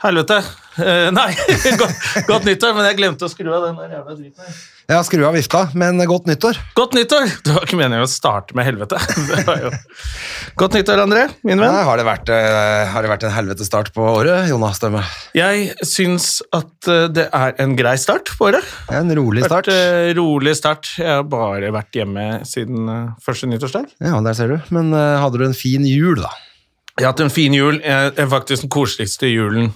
Helvete. Uh, nei, godt, godt nyttår, men jeg glemte å skru av den der jævla driten her. Skru av vifta, men godt nyttår. Godt nyttår! Det var ikke meningen å starte med helvete. Det var jo... Godt nyttår, André, min venn. Nei, har, det vært, uh, har det vært en helvete start på året, Jonas Stømme? Jeg syns at eh, det er en grei start på året. En rolig start. Vært, uh, rolig start. Jeg har bare vært hjemme siden første nyttårsdag. Ja, der ser du. Men hadde du en fin jul, da? Jeg har hatt en fin jul. Jeg er faktisk den koseligste julen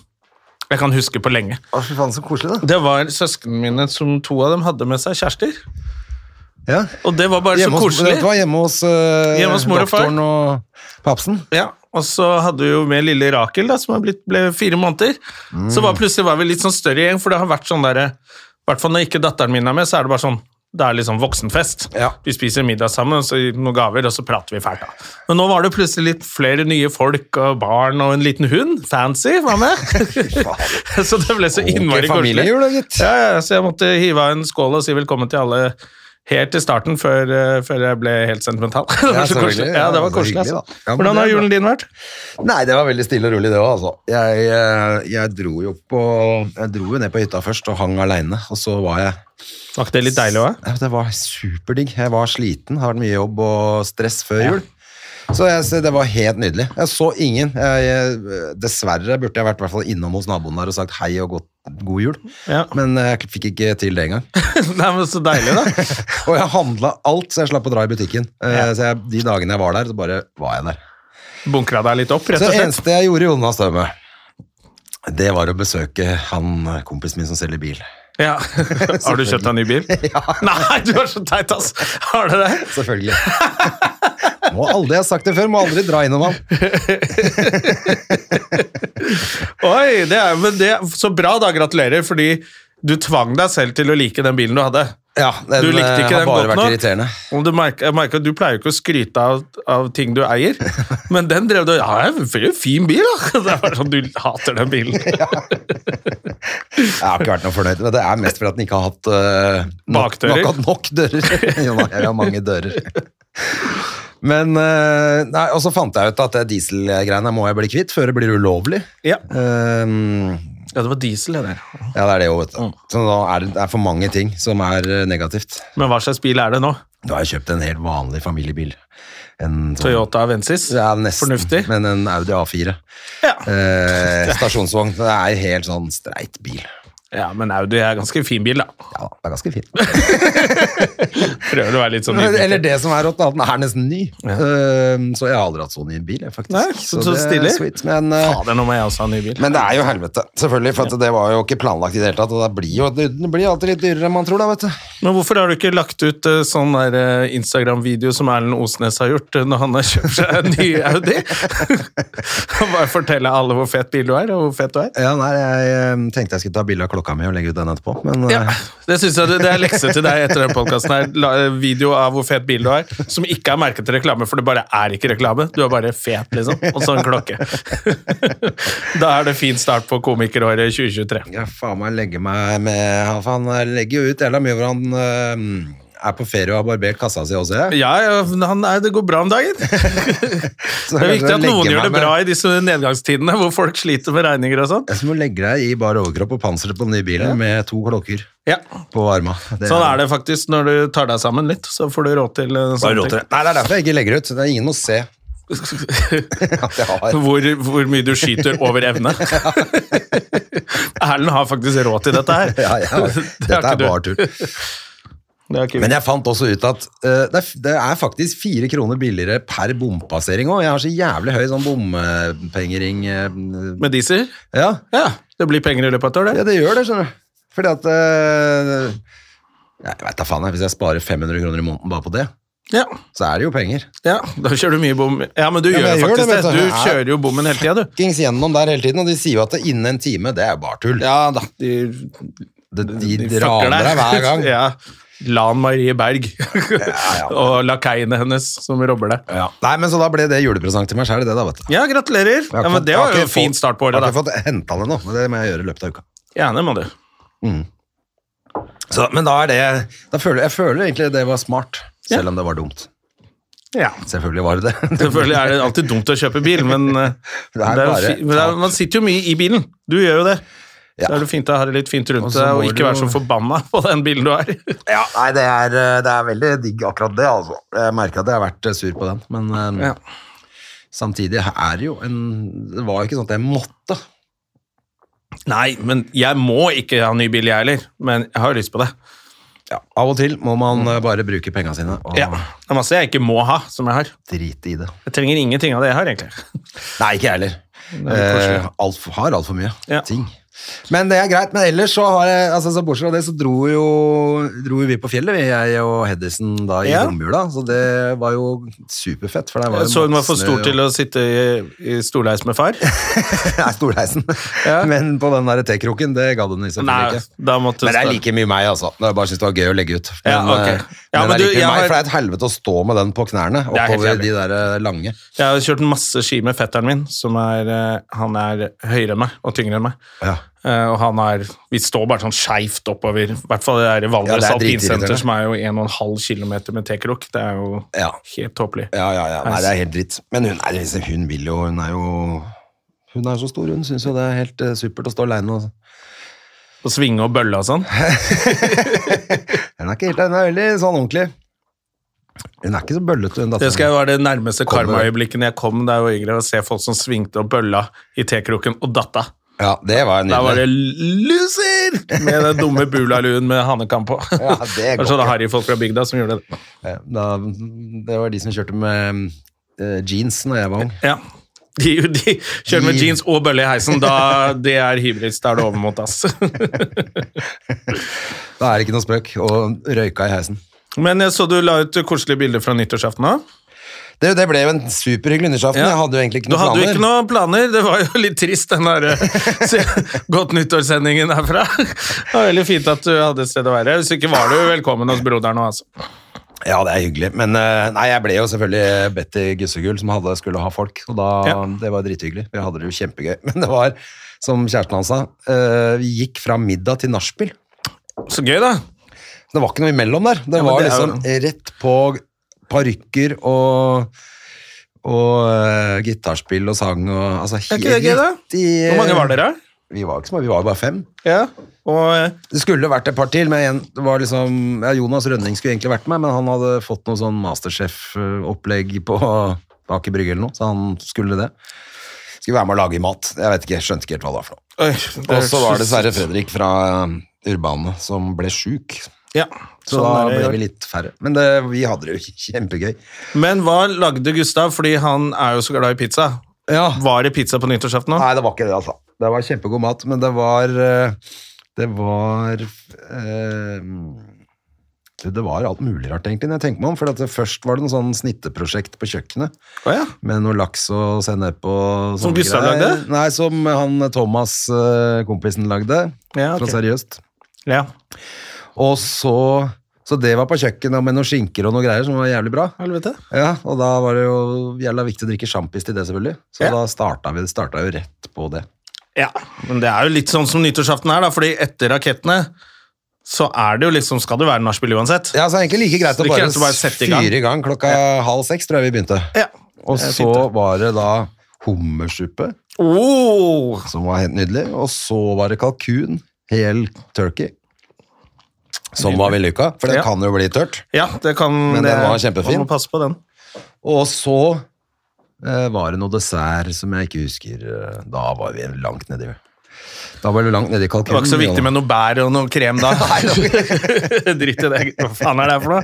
jeg kan huske på lenge. Å, fy faen, så koselig, da. Det var søsknene mine som to av dem hadde med seg kjærester. Ja. Og det var bare Hjemme så hos, koselig. dette var hjemme hos, uh, Hjemme hos mor og far. doktoren og papsen. Ja, og så hadde vi jo med lille Rakel, da, som har blitt, ble fire måneder. Så var plutselig var vi litt sånn større gjeng, for det har vært sånn derre I hvert fall når ikke datteren min er med, så er det bare sånn det er liksom voksenfest. Ja. Vi spiser middag sammen, så gir noen gaver, og så prater vi fælt. da. Men nå var det plutselig litt flere nye folk og barn og en liten hund. Fancy var med. så det ble så innmari koselig. Ja, ja, så jeg måtte hive av en skål og si velkommen til alle helt til starten, før, eh, før jeg ble helt sentimental. det var så koselig. Ja, det var koselig, altså. Ja, Hvordan har julen din vært? Nei, det var veldig stille og rolig, det òg, altså. Jeg, eh, jeg dro jo på Jeg dro jo ned på hytta først og hang aleine, og så var jeg Var ikke det litt deilig òg? Ja, Det var superdigg. Jeg var sliten, har vært mye jobb og stress før jul. Så jeg, det var helt nydelig. Jeg så ingen. Jeg, jeg, dessverre burde jeg vært i hvert fall innom hos naboen der og sagt hei og godt, god jul. Ja. Men eh, jeg fikk ikke til det engang. Nei, men Så deilig, da. Og jeg handla alt, så jeg slapp å dra i butikken. Eh, Ja. Så jeg, De dagene jeg var der, så bare var jeg der. Bunkra deg litt opp, rett Så det eneste jeg gjorde, Jonas Støme, det var å besøke han kompisen min som selger bil. Ja. Har du kjøpt deg en ny bil? Ja. Nei, du er så teit, ass! Har du det? Selvfølgelig. Må aldri, ha sagt det før, må aldri dra innom han. Oi, det er, men det, Så bra, da. Gratulerer, fordi du tvang deg selv til å like den bilen du hadde. Ja, den Du likte ikke har den bare godt vært nok? irriterende. Og du merker, jeg merker Du pleier jo ikke å skryte av, av ting du eier, men den drev du Ja, det er en fin bil, da! Det er bare sånn, Du hater den bilen. Jeg har ikke vært noe fornøyd, men det er mest fordi at den ikke har hatt uh, nok, nok, nok dører. jo, jeg har mange dører. Men eh, nei, Og så fant jeg ut at det dieselgreiene må jeg bli kvitt før det blir ulovlig. Ja, Um, ja det var diesel, det der. ja, det er det jo, vet du. Så nå er det, det er for mange ting som er eh, negativt. Men hva slags bil er det nå? Da har jeg kjøpt en helt vanlig familiebil. En sånn- Toyota Avensis? Ja, nesten. Fornuftig. Men en Audi A4. Ja. Eh, stasjonsvogn. Det er helt sånn streit bil. Ja, men Audi er ganske fin bil, da. Ja, det er ganske fin. Prøver å være litt sånn Eller det som er rått, at den er nesten ny. Eh, så jeg har aldri hatt så ny bil, faktisk. Nei, så- så det er stilig. sweet. Men, eh, Fader, nå må jeg også ha ny bil. men det er jo helvete, selvfølgelig. For at det var jo ikke planlagt i det hele tatt. Og det blir jo det blir alltid litt dyrere enn man tror, da, vet du. Men hvorfor har du ikke lagt ut eh, sånn der eh, Instagram-video som Erlend Osnes har gjort når han har kjøpt seg en ny Audi? Bare fortelle alle hvor fet bil du er, og hvor fet du er. Ja, nei, jeg tenkte jeg skulle ta bilde av klokka mi og legge ut den etterpå, men Ja, eh, det synes jeg det, det er lekse til deg etter den podkasten her. Eh, video av hvor fet bil du har, som ikke er merket til reklame, for det bare er ikke reklame. Du er bare fet, liksom. Og så en klokke. da er det fin start på komikeråret 2023. Ja, faen meg legge meg med Han legger jo ut jævla mye hvor han eh, er på ferie og har barbert kassa si også. Ja, ja, han er, det går bra om dagen. Det er viktig at noen gjør det med- bra i disse nedgangstidene, hvor folk sliter med regninger og sånn. Jeg som må legge deg i bar overkropp og panseret på den nye bilen med to klokker Ja. på arma. Det Sånn er det faktisk når du tar deg sammen litt, så får du råd til eh, sånne ting. til. Nei, det er derfor jeg ikke legger ut. så Det er ingen å se at jeg har Hvor, hvor mye du skyter over evne. Erlend har faktisk råd til dette her. ja, ja, Dette er du. bare tull. Er Men jeg fant også ut at uh, det, er, det er faktisk fire kroner billigere per bompassering òg. Jeg har så jævlig høy sånn bompengering uh, Med diesel? ja. Ja. Det blir penger i løpet av et år, det. ja, det gjør det, skjønner du. Fordi at uh, Jeg vet da faen, jeg, hvis jeg sparer 500 kroner i måneden bare på det, Ja. så er det jo penger. ja, da kjører du mye bom. Ja, men du Ja, men gjør faktisk gjør det, det. du. Kjører jo bommen hele tida, du. Fuckings gjennom der hele tiden, og de sier jo at det innen en time, det er jo bare tull. Ja da, de, De, de, de raner deg hver gang. ja. Lan Marie Berg og lakeiene hennes som robber deg. Ja. Nei, men Så da ble det julepresang til meg sjøl, det da, vet du. Ja, gratulerer. Ja, men det var jo en fin start på Jeg har ikke fått henta det nå, men det må jeg gjøre i løpet av uka. Gjerne må du. Så, men da er det da føler, Jeg føler egentlig det var smart, selv om det var dumt. Ja. Selvfølgelig var det det. Selvfølgelig er det alltid dumt å kjøpe bil, men, eh, Det er det er jo man sitter jo mye i bilen. Du gjør jo det. Ja. Så er det fint å ha det litt fint rundt deg, og ikke være så forbanna på den bilen du er. Ja, nei, det er, eh, det er veldig digg akkurat det, altså. Jeg merker at jeg har vært eh, sur på den, men eh, Ja. samtidig er det jo en Det var jo ikke sånn at jeg måtte. Nei, men jeg må ikke ha ny bil, jeg heller. Men jeg har lyst på det. Ja, Av og til må man bare bruke penga sine og Ja. Det er masse jeg ikke må ha, som jeg har. Drit i det. Jeg trenger ingenting av det jeg har, egentlig. Nei, ikke jeg heller. er. Eh, alt, har altfor mye Ja. ting. Men det er greit. Men ellers så har jeg altså, så Bortsett fra det, så dro jo, dro jo vi på fjellet, vi, jeg og Hedison, da i Ja. romjula. Så det var jo superfett. For det var jo Så hun var for stor til å sitte i, i stolheis med far? Nei, storleisen. Ja. Men på den der tekroken, det gadd hun selvfølgelig ikke. Men det er like mye meg, altså. Jeg bare syns det var gøy å legge ut. Men, Ja, eh, Ja, men, men det er like mye meg, har- for det er et helvete å stå med den på knærne er oppover de der eh, lange. Jeg har kjørt masse ski med fetteren min, som er, eh, han er høyere enn meg og tyngre enn meg. Ja. Eh, og han er Vi står bare sånn skeivt oppover. I hvert fall det der Valdres Ja, er alpinsenter, som er jo 1,5 km med tekrok. Det er jo Ja. helt tåpelig. Ja, ja, ja. Nei, det er helt dritt. Men hun, er, liksom- hun vil jo Hun er jo Hun er så stor, hun syns jo det er helt eh, supert å stå aleine. og Og svinge og bølle og sånn. Hun er ikke helt Hun er veldig sånn ordentlig. Hun er ikke så bøllete, hun Det skal jo være det nærmeste karmaøyeblikket jeg kom da jeg var yngre, å se folk som svingte og bølla i tekroken og datta. Ja, det var Da var det nydelig. 'loser!' med den dumme bulaluen med hanekam på. Ja, det var sånne harryfolk fra bygda som gjorde det. Da, det var de som kjørte med uh, jeans når jeg var ung. Ja. De, de kjører med jeans og bølle i heisen. Da, det er hybris. Da er det overmot, ass. Da er det ikke noe spøk. Og røyka i heisen. Men jeg så du la ut koselige bilder fra nyttårsaften òg. Det, det ble jo en superhyggelig nyttårsaften. Ja. Jeg hadde jo egentlig ikke noen planer. Du hadde hadde jo ikke noen planer. Det var jo litt trist, den der se- Godt nyttårssendingen herfra. Det var veldig fint at du hadde et sted å være. Hvis ikke var du velkommen hos broderen òg, altså. Ja, det er hyggelig. Men eh, nei, jeg ble jo selvfølgelig bedt i Gussegull, som hadde, skulle ha folk. Og da, Ja. det var drithyggelig. Vi hadde det jo kjempegøy. Men det var, som kjæresten hans sa, eh, vi gikk fra middag til nachspiel. Så gøy, da. Det var ikke noe imellom der. Det Ja, var det er jo- liksom rett på parykker og og uh, gitarspill og sang og altså, Er ikke det gøy, da? Hvor mange var dere? Vi var ikke så mange, vi var bare fem. Ja. Og uh, Det skulle vært et par til, men en, det var liksom, ja, Jonas Rønning skulle egentlig vært med, men han hadde fått noe sånn Masterchef-opplegg på Aker Brygge eller noe, så han skulle det. Skulle være med å lage mat. Jeg vet ikke, jeg skjønte ikke helt hva det var for noe. Og så var det er- Sverre Fredrik fra um, Urbane som ble sjuk, Ja, så sånn da ble vi litt færre. Men det, vi hadde det jo kjempegøy. Men hva lagde Gustav? Fordi han er jo så glad i pizza. Ja. Var det pizza på nyttårsaften nå? Nei, det var ikke det, altså. Det var kjempegod mat, men det var eh, Det var eh, det var alt mulig rart, egentlig, når jeg tenker meg om. For det først var det noe sånn snitteprosjekt på kjøkkenet. oh, ja. Med noe laks og sennep og Som Gustav greier. lagde? Nei, som han Thomas, eh, kompisen, lagde. Ja, okay. Fra Seriøst. ja. Og så Så det var på kjøkkenet med noen skinker og noe greier som var jævlig bra. Helvete. Ja, Og da var det jo jævla viktig å drikke sjampis til det, selvfølgelig. Så Ja. da starta vi det starta jo rett på det. Ja, men det er jo litt sånn som nyttårsaften er, da, fordi etter rakettene så er det jo liksom Skal det være nachspiel uansett? Ja, så er det egentlig like greit å bare, bare sette i gang. fyre i gang klokka halv seks, tror jeg vi begynte. Ja. Og så var det da hummersuppe, Oh, som var helt nydelig. Og så var det kalkun, hel turkey, som var vellykka, for det Ja. kan jo bli tørt. ja, det kan Men den var kjempefin. Man må passe på den. Og så eh, var det noe dessert som jeg ikke husker. eh, Da var vi langt nedi. Da var det langt nede i Det var ikke så viktig med noe bær og noe krem da. Dritt i det. Hva faen er det her for noe?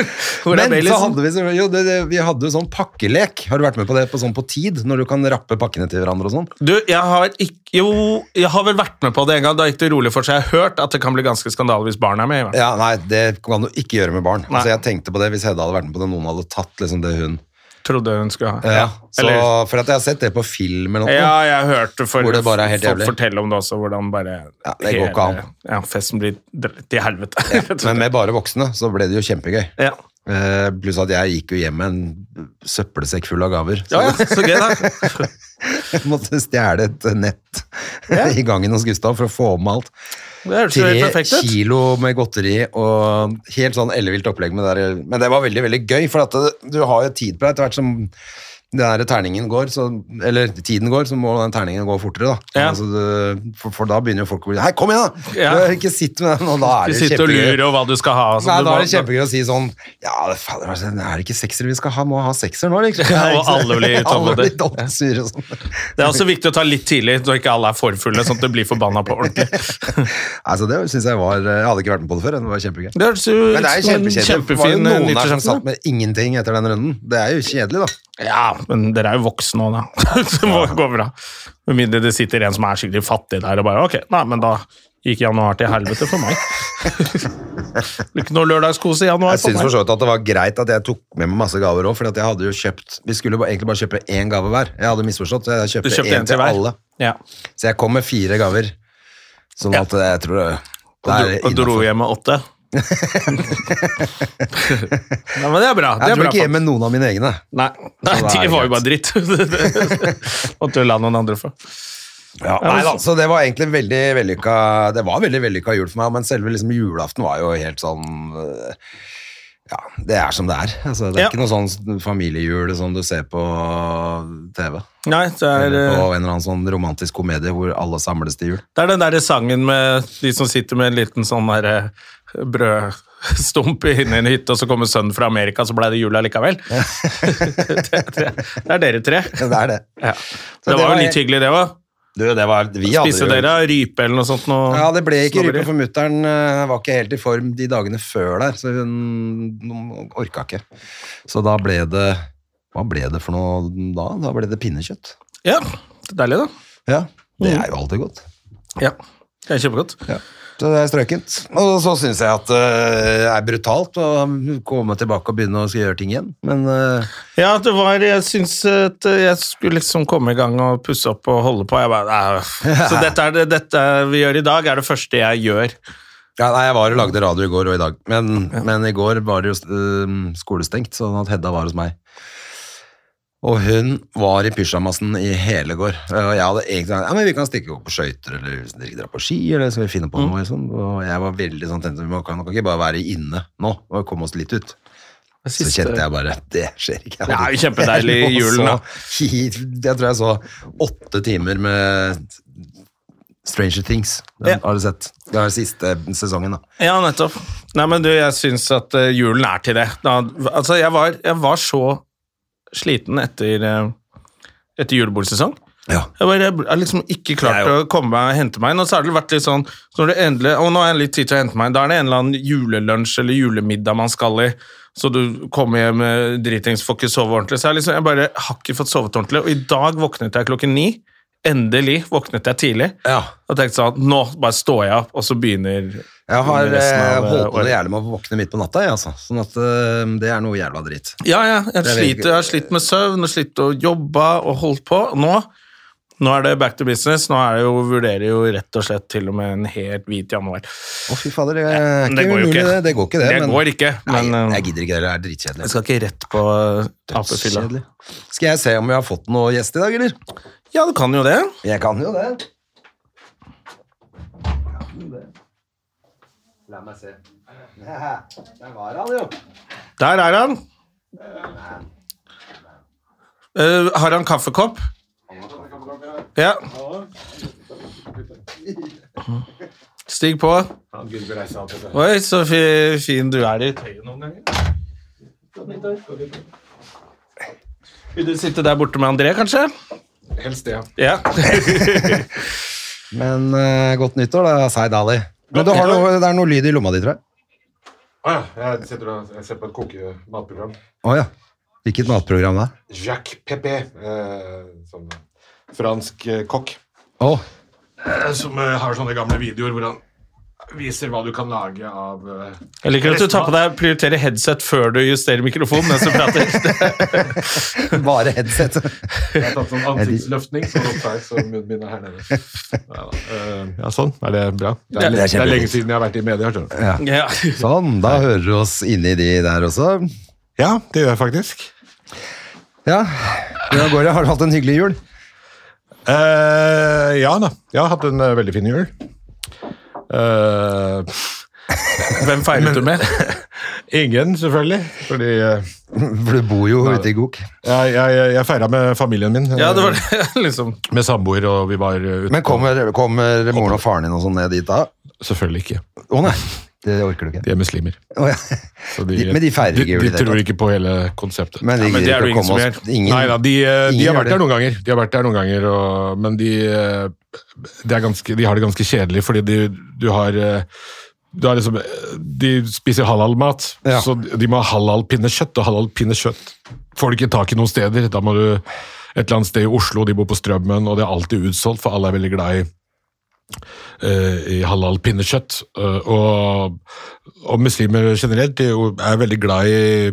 Hvor Men så hadde vi, jo, det, det, vi hadde jo sånn pakkelek. Har du vært med på det på sånn på tid? Når du kan rappe pakkene til hverandre og sånn? Du, jeg har ikke Jo, jeg har vel vært med på det en gang. Da gikk det rolig for seg. Jeg har hørt at det kan bli ganske skandale hvis barn er med. Ja, nei, det kan du ikke gjøre med barn. Altså, jeg tenkte på det hvis Hedda hadde vært med på det, noen hadde tatt liksom det hun Trodde hun skulle ha. Ja, så, Eller- For at jeg har sett det på film eller noe. Ja, jeg hørte for, Hvor det bare er helt jævlig. fortelle om det også, hvordan bare Ja, det går ikke an. Ja, festen blir til helvete. Men med bare voksne så ble det jo kjempegøy. ja. Eh, pluss at jeg gikk jo hjem med en søppelsekk full av gaver. Så ja, ja, så gøy, da. jeg måtte stjele et nett i gangen hos Gustav for å få med alt. Tre kilo med godteri og helt sånn ellevilt opplegg med det der. Men det var veldig, veldig gøy, for at det, du har jo tid på deg etter hvert som den terningen går, så, eller tiden går, så må den terningen gå fortere, da. Ja. Altså, du, for, for da begynner jo folk å bli Hei, kom igjen, da! Ja. Du, Ikke sitt med den, og da er det og lurer hva du skal ha. Nei, du da er det kjempegøy å si sånn Ja, det, fader, altså, er det ikke sekser vi skal ha? Må ha sekser nå, liksom. Ja, og alle blir utålmodige. sånn. Det er også viktig å ta litt tidlig, så ikke alle er for fulle, sånn at det blir forbanna på ordentlig. Altså, det synes jeg var Jeg hadde ikke vært med på det før, det var kjempegøy. Det er, jo Men det er kjempekjedelig. Det var jo noen her som satt med ingenting etter den runden. Det er jo kjedelig, da. Ja, men dere er jo voksne nå, da. Det må gå bra. Med mindre det sitter en som er skikkelig fattig der og bare Ok, nei, men da gikk januar til helvete for meg. Ikke noe lørdagskos i januar Jeg for syns for så vidt at det var greit at jeg tok med meg masse gaver òg, for jeg hadde jo kjøpt Vi skulle egentlig bare kjøpe én gave hver. Jeg hadde misforstått, så jeg kjøpte kjøpte én til hver? alle. Ja. Så jeg kom med fire gaver. Sånn at jeg tror det, det er innafor. og dro hjem med åtte. Ja, men det er bra. Det Jeg er tror bra ikke hjem med noen av mine egne. Nei, Nei de det var jo bare dritt. Måtte jo la noen andre få. Ja, nei da, så det var egentlig veldig vellykka Det var veldig vellykka jul for meg, men selve liksom julaften var jo helt sånn øh, Ja, det er som det er. Altså, det er Ja. ikke noe sånn familiejul som du ser på TV. Nei, det er, Eller eh, på en eller annen sånn romantisk komedie hvor alle samles til jul. det er den der sangen med de som sitter med en liten sånn der eh, inn i en hytte, og så kommer sønnen fra Amerika, så ble det jul allikevel. det, det, det er dere tre. Det er det. Ja. Det det var var- jo litt hyggelig, det òg. Du, det var vi Spiste dere rype eller noe sånt? Noe Ja, det ble ikke snobberi? rype, for mutter'n øh, var ikke helt i form de dagene før der, så hun, hun orka ikke. Så da ble det Hva ble det for noe da? Da ble det pinnekjøtt. Ja, det er deilig, da. Ja, det er jo alltid godt. Ja, det er kjempegodt. Ja. Så det er strøkent. Og så syns jeg at det er brutalt å komme tilbake og begynne å gjøre ting igjen. Men øh, Ja, det var Jeg syns at jeg skulle liksom komme i gang og pusse opp og holde på. Jeg bare. Så dette, er det, dette vi gjør i dag, er det første jeg gjør. ja, nei, jeg var og lagde radio i går og i dag, men, men i går var det jo øh, skolestengt, sånn at Hedda var hos meg. Og hun var i pysjamasen i hele går. Og jeg hadde egentlig sagt ja, men vi kan stikke opp på skøyter eller dra på ski, eller skal vi finne på noe. Sånn. Og jeg var veldig sånn tenkt, vi kan, nok ikke bare være inne nå og komme oss litt ut. Så kjente jeg bare Det skjer ikke. Det er jo kjempedeilig i julen, da. Jeg tror jeg så åtte timer med Stranger Things. Den Ja. har du sett. Det er siste sesongen, da. Ja, nettopp. Nei, men du, jeg syns at eh, julen er til det. Da, altså, jeg var, jeg var så sliten etter, uh, etter julebordsesong. Ja. Jeg bare jeg har liksom ikke klart å komme meg og hente meg inn. Og så har det vært litt sånn så når det endelig, Og nå har jeg litt tid til å hente meg inn. Da er det en eller annen julelunsj eller julemiddag man skal i. Så du kommer hjem eh, dritings, får ikke sove ordentlig. Så jeg, liksom, jeg bare har ikke fått sovet ordentlig. Og i dag våknet jeg klokken ni. Endelig våknet jeg tidlig. Ja. Og tenkte sånn Nå bare står jeg opp, og så begynner Jeg har eh, av, eh, holdt på det jævlig med å våkne midt på natta, jeg, altså. Sånn at uh, det er noe jævla dritt. Ja, ja. Jeg, er sliter, jeg har slitt med søvn og slitt og jobba og holdt på. Nå, nå er det back to business. Nå det jo, vurderer jo rett og slett til og med en helt hvit januar. Å, fy fader, det er det går jo ikke. det. Det går ikke, det. Det men... går ikke, men Nei, eh, jeg gidder ikke det. Det er dritkjedelig. jeg skal ikke rett på eh, apefylla. Skal jeg se om vi har fått noe gjest i dag, eller? Ja, du kan jo det. Jeg kan jo det. La meg se. Der var han, jo. Der er han. Uh, har han kaffekopp? Ja. Stig på. Oi, så fi, fin du er i tøyet noen ganger. Vil du sitte der borte med André, kanskje? Helst det, ja. Ja. Men uh, godt nyttår, da, Zaid Ali. Men du har noe, det er noe lyd i lomma di, tror jeg. Å ja, jeg, sitter og, jeg ser på et kokematprogram. Å ja. Hvilket matprogram da? Jacques Pepe. eh, sånn fransk eh, kokk, Å, eh, som eh, har sånne gamle videoer hvor han viser hva du kan lage av uh, Jeg liker at du tar på deg prioriterer headset før du justerer mikrofonen mens du prater. bare headset. Jeg har tatt sånn ansiktsløftning, som her, så munnen min er her nede. Ja, da. Eh, ja, sånn. Er det bra? Det Ja, er, det er det er, lenge siden jeg har vært i media. Ja. Ja. Sånn, da hører du oss inni de der også. Ja, det gjør jeg faktisk. Ja, hvordan går det? Har du hatt en hyggelig jul? Uh, ja da. Jeg har hatt en veldig fin jul. Eh, Hvem feiret du med? ingen, selvfølgelig. Fordi eh, For du bor jo ute i Gok. jeg, jeg, jeg feira med familien min. Ja, det var eh, det. liksom. Med samboer, og vi var ute Men kommer, kommer moren og faren din og sånn ned dit da? Selvfølgelig ikke. Å nei, det orker du ikke. De er muslimer. Oh, ja. Så De- men de feirer ikke jul De, de tror ikke på hele konseptet. Men, de Ja, men det er det ingen som gjør. Ingen, Nei da, de, eh, de har vært der noen ganger, De har vært der noen ganger, og, men de, eh, er ganske, de har det ganske kjedelig, fordi de, du har eh, du har liksom, eh, De spiser halal-mat, Ja. så de må ha halal-pinnekjøtt, og halal-pinnekjøtt får du ikke tak i noen steder. Da må du et eller annet sted i Oslo, de bor på Strømmen, og det er alltid utsolgt, for alle er veldig glad i eh, i halal pinnekjøtt. Eh, og, og muslimer generelt er veldig glad i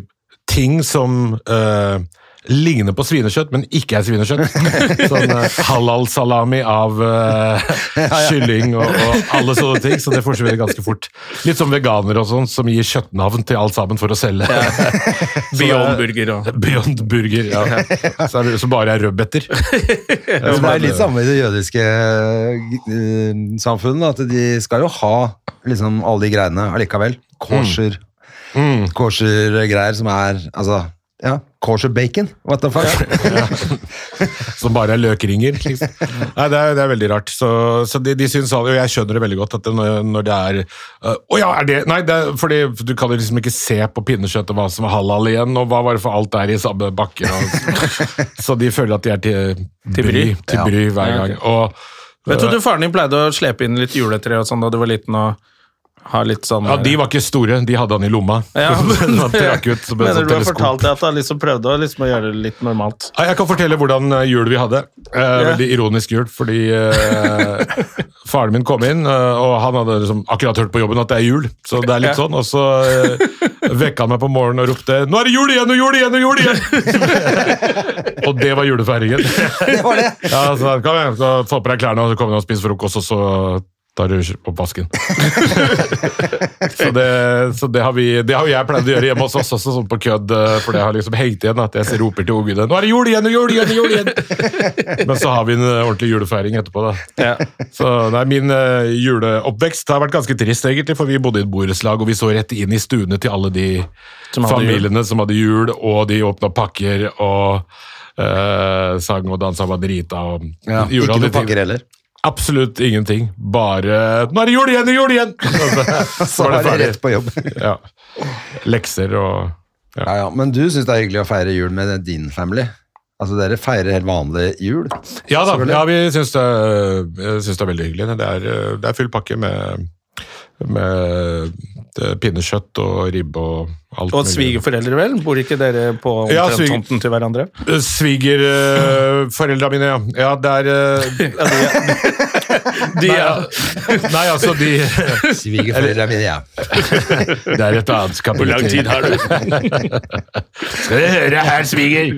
ting som eh, ligner på svinekjøtt, men ikke er svinekjøtt. sånn uh, halal-salami av uh, kylling og, og alle sånne ting, så det forsvinner ganske fort. Litt som veganere og sånn, som gir kjøttnavn til alt sammen for å selge. Beyond Burger og Beyond Burger, ja. Så er det, som bare er rødbeter. Det er litt samme i det jødiske uh, samfunnet, at de skal jo ha liksom alle de greiene allikevel. Kosher, Mm. kosher greier som er, altså, ja, kosher bacon, what the fuck? Som bare er løkringer. Liksom. Nei, det er, det er veldig rart. Så, så de, de syns alle, og jeg skjønner det veldig godt, at det, når, når det er øh, Å ja, er det Nei, det er, fordi du kan jo liksom ikke se på pinnekjøttet hva som er halal igjen, og hva var det for alt er i samme bakke. Og, så de føler at de er til, Til bry. til bry hver gang. Og, Vet du, du faren din pleide å slepe inn litt juletre og sånn da du var liten, og ha litt sånn ja, De var ikke store, de hadde han i lomma. Ja, men, Han ut som Mener du har fortalt deg at han liksom prøvde å liksom å gjøre det litt normalt? Ja, Jeg kan fortelle hvordan eh, jul vi hadde. Eh, Veldig ironisk jul, fordi eh, faren min kom inn, eh, og han hadde liksom akkurat hørt på jobben at det er jul. Så det er litt Ja. sånn, Og så eh, vekka han meg på morgenen og ropte 'Nå er det jul igjen og jul igjen og jul igjen!' og det var julefeiringen. Det var det. ja, så kom igjen, så få på deg klærne og så kommer du og spiser frokost, og så tar du oppvasken. så det, så det, har vi, det har jeg pleid å gjøre hjemme hos oss også, sånn på kødd, eh, for det har liksom hengt igjen at jeg roper til ungene 'Nå er det jul igjen og jul igjen og jul igjen!' Men så har vi en eh, ordentlig julefeiring etterpå, da. Ja. Så nei, Min uh, juleoppvekst har vært ganske trist, egentlig, for vi bodde i et borettslag, og vi så rett inn i stuene til alle de Som familiene familiene som hadde jul, og de åpna pakker og uh, sang og dansa drita, Og Ja, ikke noen pakker heller. Absolutt ingenting. Bare 'Nå er det jul igjen! jul igjen!' Så var det ferdig. rett på jobb. Ja. Lekser og Ja, ja, men du synes det er hyggelig å feire jul med din family? Altså, dere feirer helt vanlig jul? Ja da, ja, vi syns det, det er veldig hyggelig. Det er, det er full pakke med, med eh, pinnekjøtt og ribbe og alt Og svigerforeldre, vel? Bor ikke dere på Ja, sviger, tomten til hverandre? Svigerforeldra mine, ja. Ja, det er eh, De, nei, ja. nei, altså, de Svigerforeldre mine, ja. Det er et annet kapittel. Hvor lang tid har du? Skal dere høre her, sviger?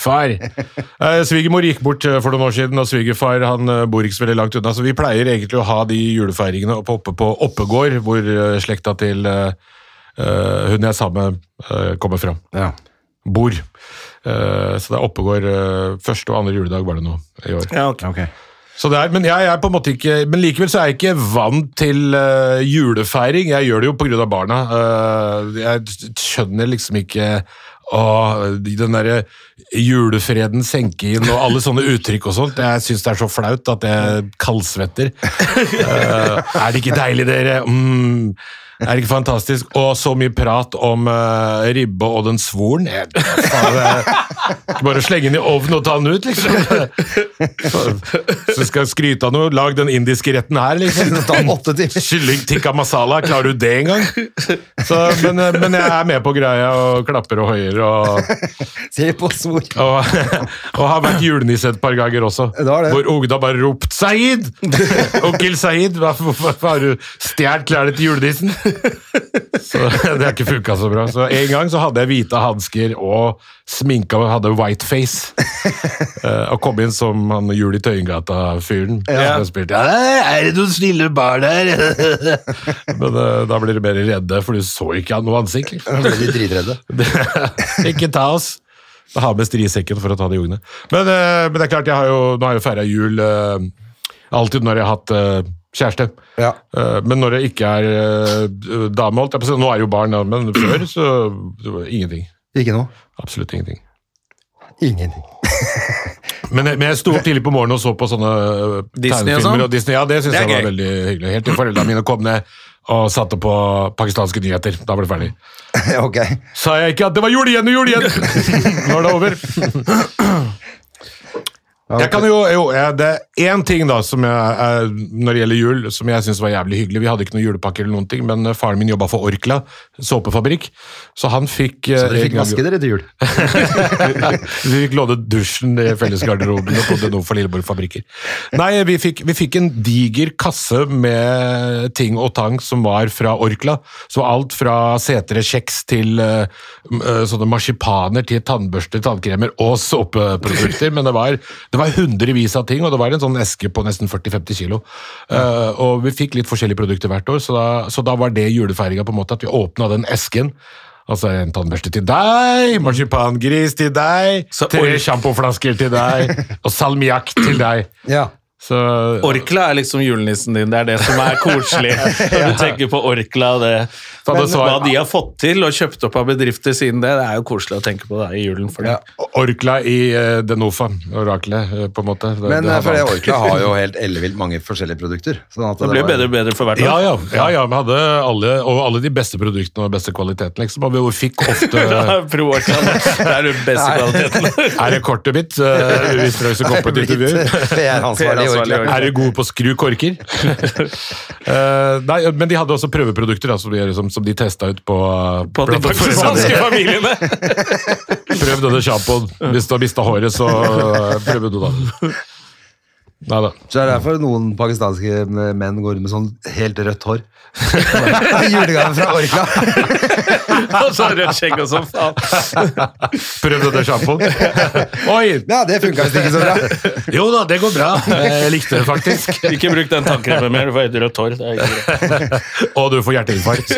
Far. Eh, Svigermor gikk bort eh, for noen år siden, og svigerfar han eh, bor ikke så veldig langt unna. Så vi pleier egentlig å ha de julefeiringene oppe, på Oppegård, hvor slekta til eh, eh, hun jeg er sammen med, uh, kommer fra. ja. Bor. Uh, så det er Oppegård første og andre juledag var det nå i år. Ja, ok. Ok. Er, men jeg er på en måte ikke Men likevel så er jeg ikke vant til uh, julefeiring. Jeg gjør det jo pga. barna. Uh, jeg skjønner liksom ikke Åh, den derre julefreden senke inn og alle sånne uttrykk og sånt. Jeg syns det er så flaut at jeg kaldsvetter. Uh, er det ikke deilig, dere? Mm. Er det ikke fantastisk? Og så mye prat om uh, ribbe og den svoren. Jeg- er Ikke bare slenge den i ovnen og ta den ut, liksom. Så, skal jeg skryte av noe. Lag den indiske retten her, liksom. Kylling tikka masala, klarer du det engang? Så, men, eh, men jeg er med på greia og klapper og hoier og, Se på svor. og, og har vært julenisse et par ganger også. Det det. Hvor ungdom bare ropt 'Saeed!' Onkel Saeed, hvorfor har du stjålet klærne til julenissen? Så det har ikke funka så bra. Så En gang så hadde jeg hvite hansker og sminka og hadde whiteface. Uh, og kom inn som han Jul i Tøyengata-fyren. Ja. Spilte, ja, 'Er det noen snille barn her?' Men uh, da blir du mer redde, for du så ikke noe ansikt. liksom. Ikke ta oss. Da har med strisekken for å ta de ungene. Men, uh, men det er klart, har jo, nå har jeg jo feira jul eh, alltid når jeg har hatt eh, kjæreste. Ja. Eh, men når det ikke er uh, dame, holdt jeg på å si. Nå er jo barn, men før så det var ingenting. Ikke noe. Absolutt ingenting. Ingenting. Men, jeg- men jeg sto opp tidlig på morgenen og så på sånne eh, Disney og tegnefilmer. sånn? Og Disney, ja, det syns jeg var gøy. veldig hyggelig. Helt til foreldrene mine kom ned og satte på pakistanske nyheter. Da var det ferdig. ok. Sa jeg ikke at det var jul igjen og jul igjen? Nå er det over. Jeg kan jo, jo ja, Det er én ting da som jeg, er, når det gjelder jul, som jeg syns var jævlig hyggelig. Vi hadde ikke noen julepakke, eller noen ting, men eh, faren min jobba for Orkla såpefabrikk, så han fikk Så dere eh, fikk gang- vaske dere til jul? vi fikk låne dusjen i fellesgarderoben og bodde nå for Lilleborg Fabrikker. Nei, vi fikk, vi fikk en diger kasse med ting og tang som var fra Orkla. Så alt fra setere kjeks til uh, eh, sånne marsipaner til tannbørster, tannkremer og såpeprodukter. Men det var, det var hundrevis av ting, og det var en sånn eske på nesten 40-50 kilo. Uh, og vi fikk litt forskjellige produkter hvert år, så da, så da var det julefeiringa på en måte, at vi åpna den esken. Altså en tannbørste til deg, marsipangris til deg, tre sjampoflasker til deg, og salmiakk til deg. Ja. Så Orkla er liksom julenissen din. Det er det som er koselig. Når du tenker på Orkla og det Men- Hva de har fått til og kjøpt opp av bedrifter siden det, det er jo koselig å tenke på det i julen. For Ja. Orkla i uh, Denofa, oraklet, eh, på en måte. Det- Men det eh, for det. Orkla har jo helt ellevilt mange forskjellige produkter. Sånn at Det blir var- bedre og bedre for hvert Ja, år. ja, ja, ja, vi hadde alle, og alle de beste produktene og beste kvaliteten, liksom. Og vi fikk ofte Pro Orkla, det er den beste kvaliteten. Er det kortet mitt? Uh, hvis dere skal komme på et intervju? Er du god på å skru korker? uh, nei, men de hadde også prøveprodukter da, som, de, som, som de testa ut på På de pakistanske familiene. Prøv denne sjampoen. Hvis du har mista håret, så eh, prøv du den. Nei da. Så det er derfor noen pakistanske menn går med sånn helt rødt hår. Julegave fra Orkla. Og så rødt skjegg og sånn. faen. å denne sjampo? Oi! Ja, det funka visst ikke så bra. Jo da, det går bra. Jeg likte det faktisk. Ikke bruk den tannkremen mer, du får helt rødt hår. Det er. Og du får hjerteinfarkt.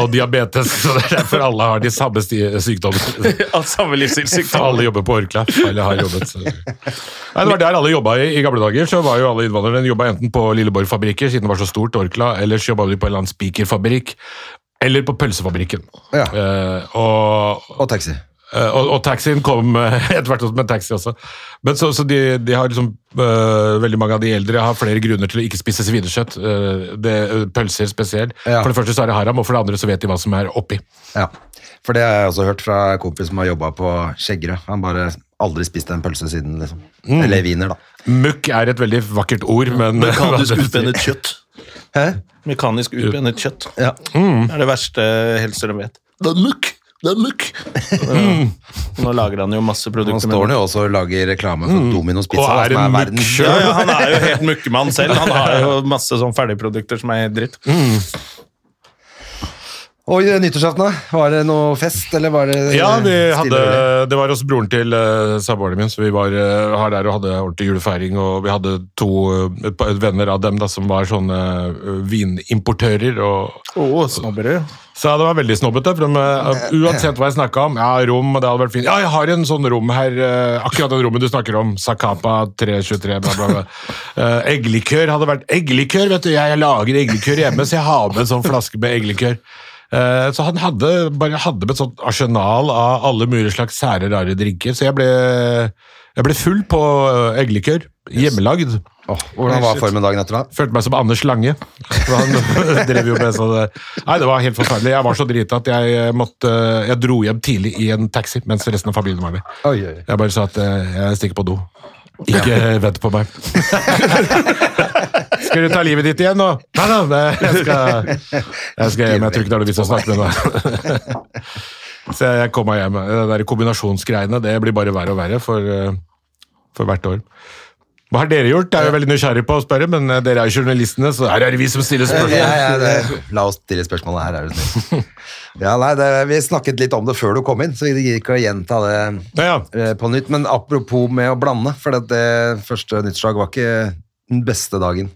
Og diabetes. Så det er derfor alle har de samme sykdommene. Samme livsstilssykdom. Alle jobber på Orkla. Alle har jobbet. Så. Nei, det var der alle jobba i, i gamle dager. Så var jo alle innvandrerne jobba enten på Lilleborg fabrikker, siden det var så stort, Orkla, ellers jobba de på en eller annen spikerfabrikk. Eller på pølsefabrikken. Ja. Eh, og, Og taxi. Eh, og, og taxien kom etter hvert med taxi også. Men så, så de, de har liksom eh, Veldig mange av de eldre har flere grunner til å ikke spise svinekjøtt. eh, eh, pølser spesielt. Ja. For det første så er det haram, og for det andre så vet de hva som er oppi. Ja. For det har jeg også hørt fra en kompis som har jobba på Skjeggerød. Han bare aldri spist en pølse siden, liksom. Eller wiener, da. Mukk er et veldig vakkert ord, men Mekanisk utbennet kjøtt. Hæ? Mekanisk utbennet kjøtt. Ja. Det er det verste Hellstrøm vet. Det er mukk! Det er mukk! Nå lager han jo masse Nå Han står han jo også og lager reklame for Domino's Pizza. Og er som en er mukk verdens- sjøl. ja, ja, han er jo helt mukkemann selv. Han har jo masse sånn ferdigprodukter som er helt dritt. Og nyttårsaften, da? Var det noe fest, eller var det Ja, vi stille hadde, det var hos broren til uh, samboeren min, så vi var uh, her der og hadde ordentlig julefeiring. Og vi hadde to uh, et par venner av dem da, som var sånne uh, vinimportører. og snobber snobberud. Så det var veldig snobbete. for de, eh, Uansett hva jeg snakka om. Ja, rom, og det hadde vært fint. Ja, jeg har en sånn rom her. eh, Akkurat det rommet du snakker om. Sakapa 323, bla, bla, bla. Eh, Eggelikør hadde vært Eggelikør, vet du. Jeg lager eggelikør hjemme, så jeg har med en sånn flaske med eggelikør. Eh, Så han hadde, bare hadde med et sånt arsenal av alle mulige slags sære, rare drinker. Så jeg ble, jeg ble full på eh, eggelikør. Hjemmelagd. Oh, hvordan var formen dagen etter da? Følte meg som Anders Lange. Han drev jo med sånn Nei, det var helt forferdelig. Jeg var så drita at jeg eh, måtte Jeg dro hjem tidlig i en taxi mens resten av familien var med. Jeg bare sa at jeg stikker på do. Ikke vent på meg. skal du ta livet ditt igjen nå? Nei da, jeg skal, jeg skal hjem. Jeg tror ikke det er noe vits å snakke med deg. Så jeg kom meg hjem. Der kombinasjonsgreiene det blir bare verre og verre for, eh, for hvert år. Hva har dere gjort? Jeg er jo veldig nysgjerrig på å spørre, men eh, dere er jo journalistene, så her er det vi som stiller spørsmål. Ja, ja, det, la oss stille spørsmålet her, er du snill. Ja, nei, det, vi snakket litt om det før du kom inn, så vi gidder ikke å gjenta det Ja, ja. eh, på nytt. Men apropos med å blande, for det, det første nyttårsdag var ikke den beste dagen.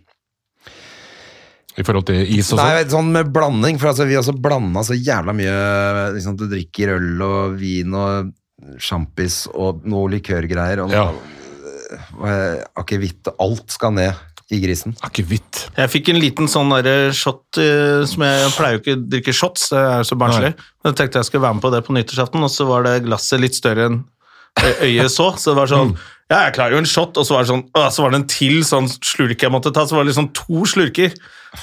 I forhold til is og Nei, sånn. vet, sånn med blanding, for altså, vi har også blanda så jævla mye liksom, Du drikker øl og vin og sjampis og noe likørgreier og noe eh, akevitt. Alt skal ned i grisen. Akevitt. Jeg fikk en liten sånn der shot eh, som jeg, pleier jo ikke å drikke shots, det er så barnslig. Men jeg tenkte jeg skulle være med på det på nyttårsaften, og så var det glasset litt større enn øyet så. Så det var sånn Ja, jeg klarer jo en shot, og så var det sånn Så var det en til sånn slurk jeg måtte ta, så var det liksom to slurker.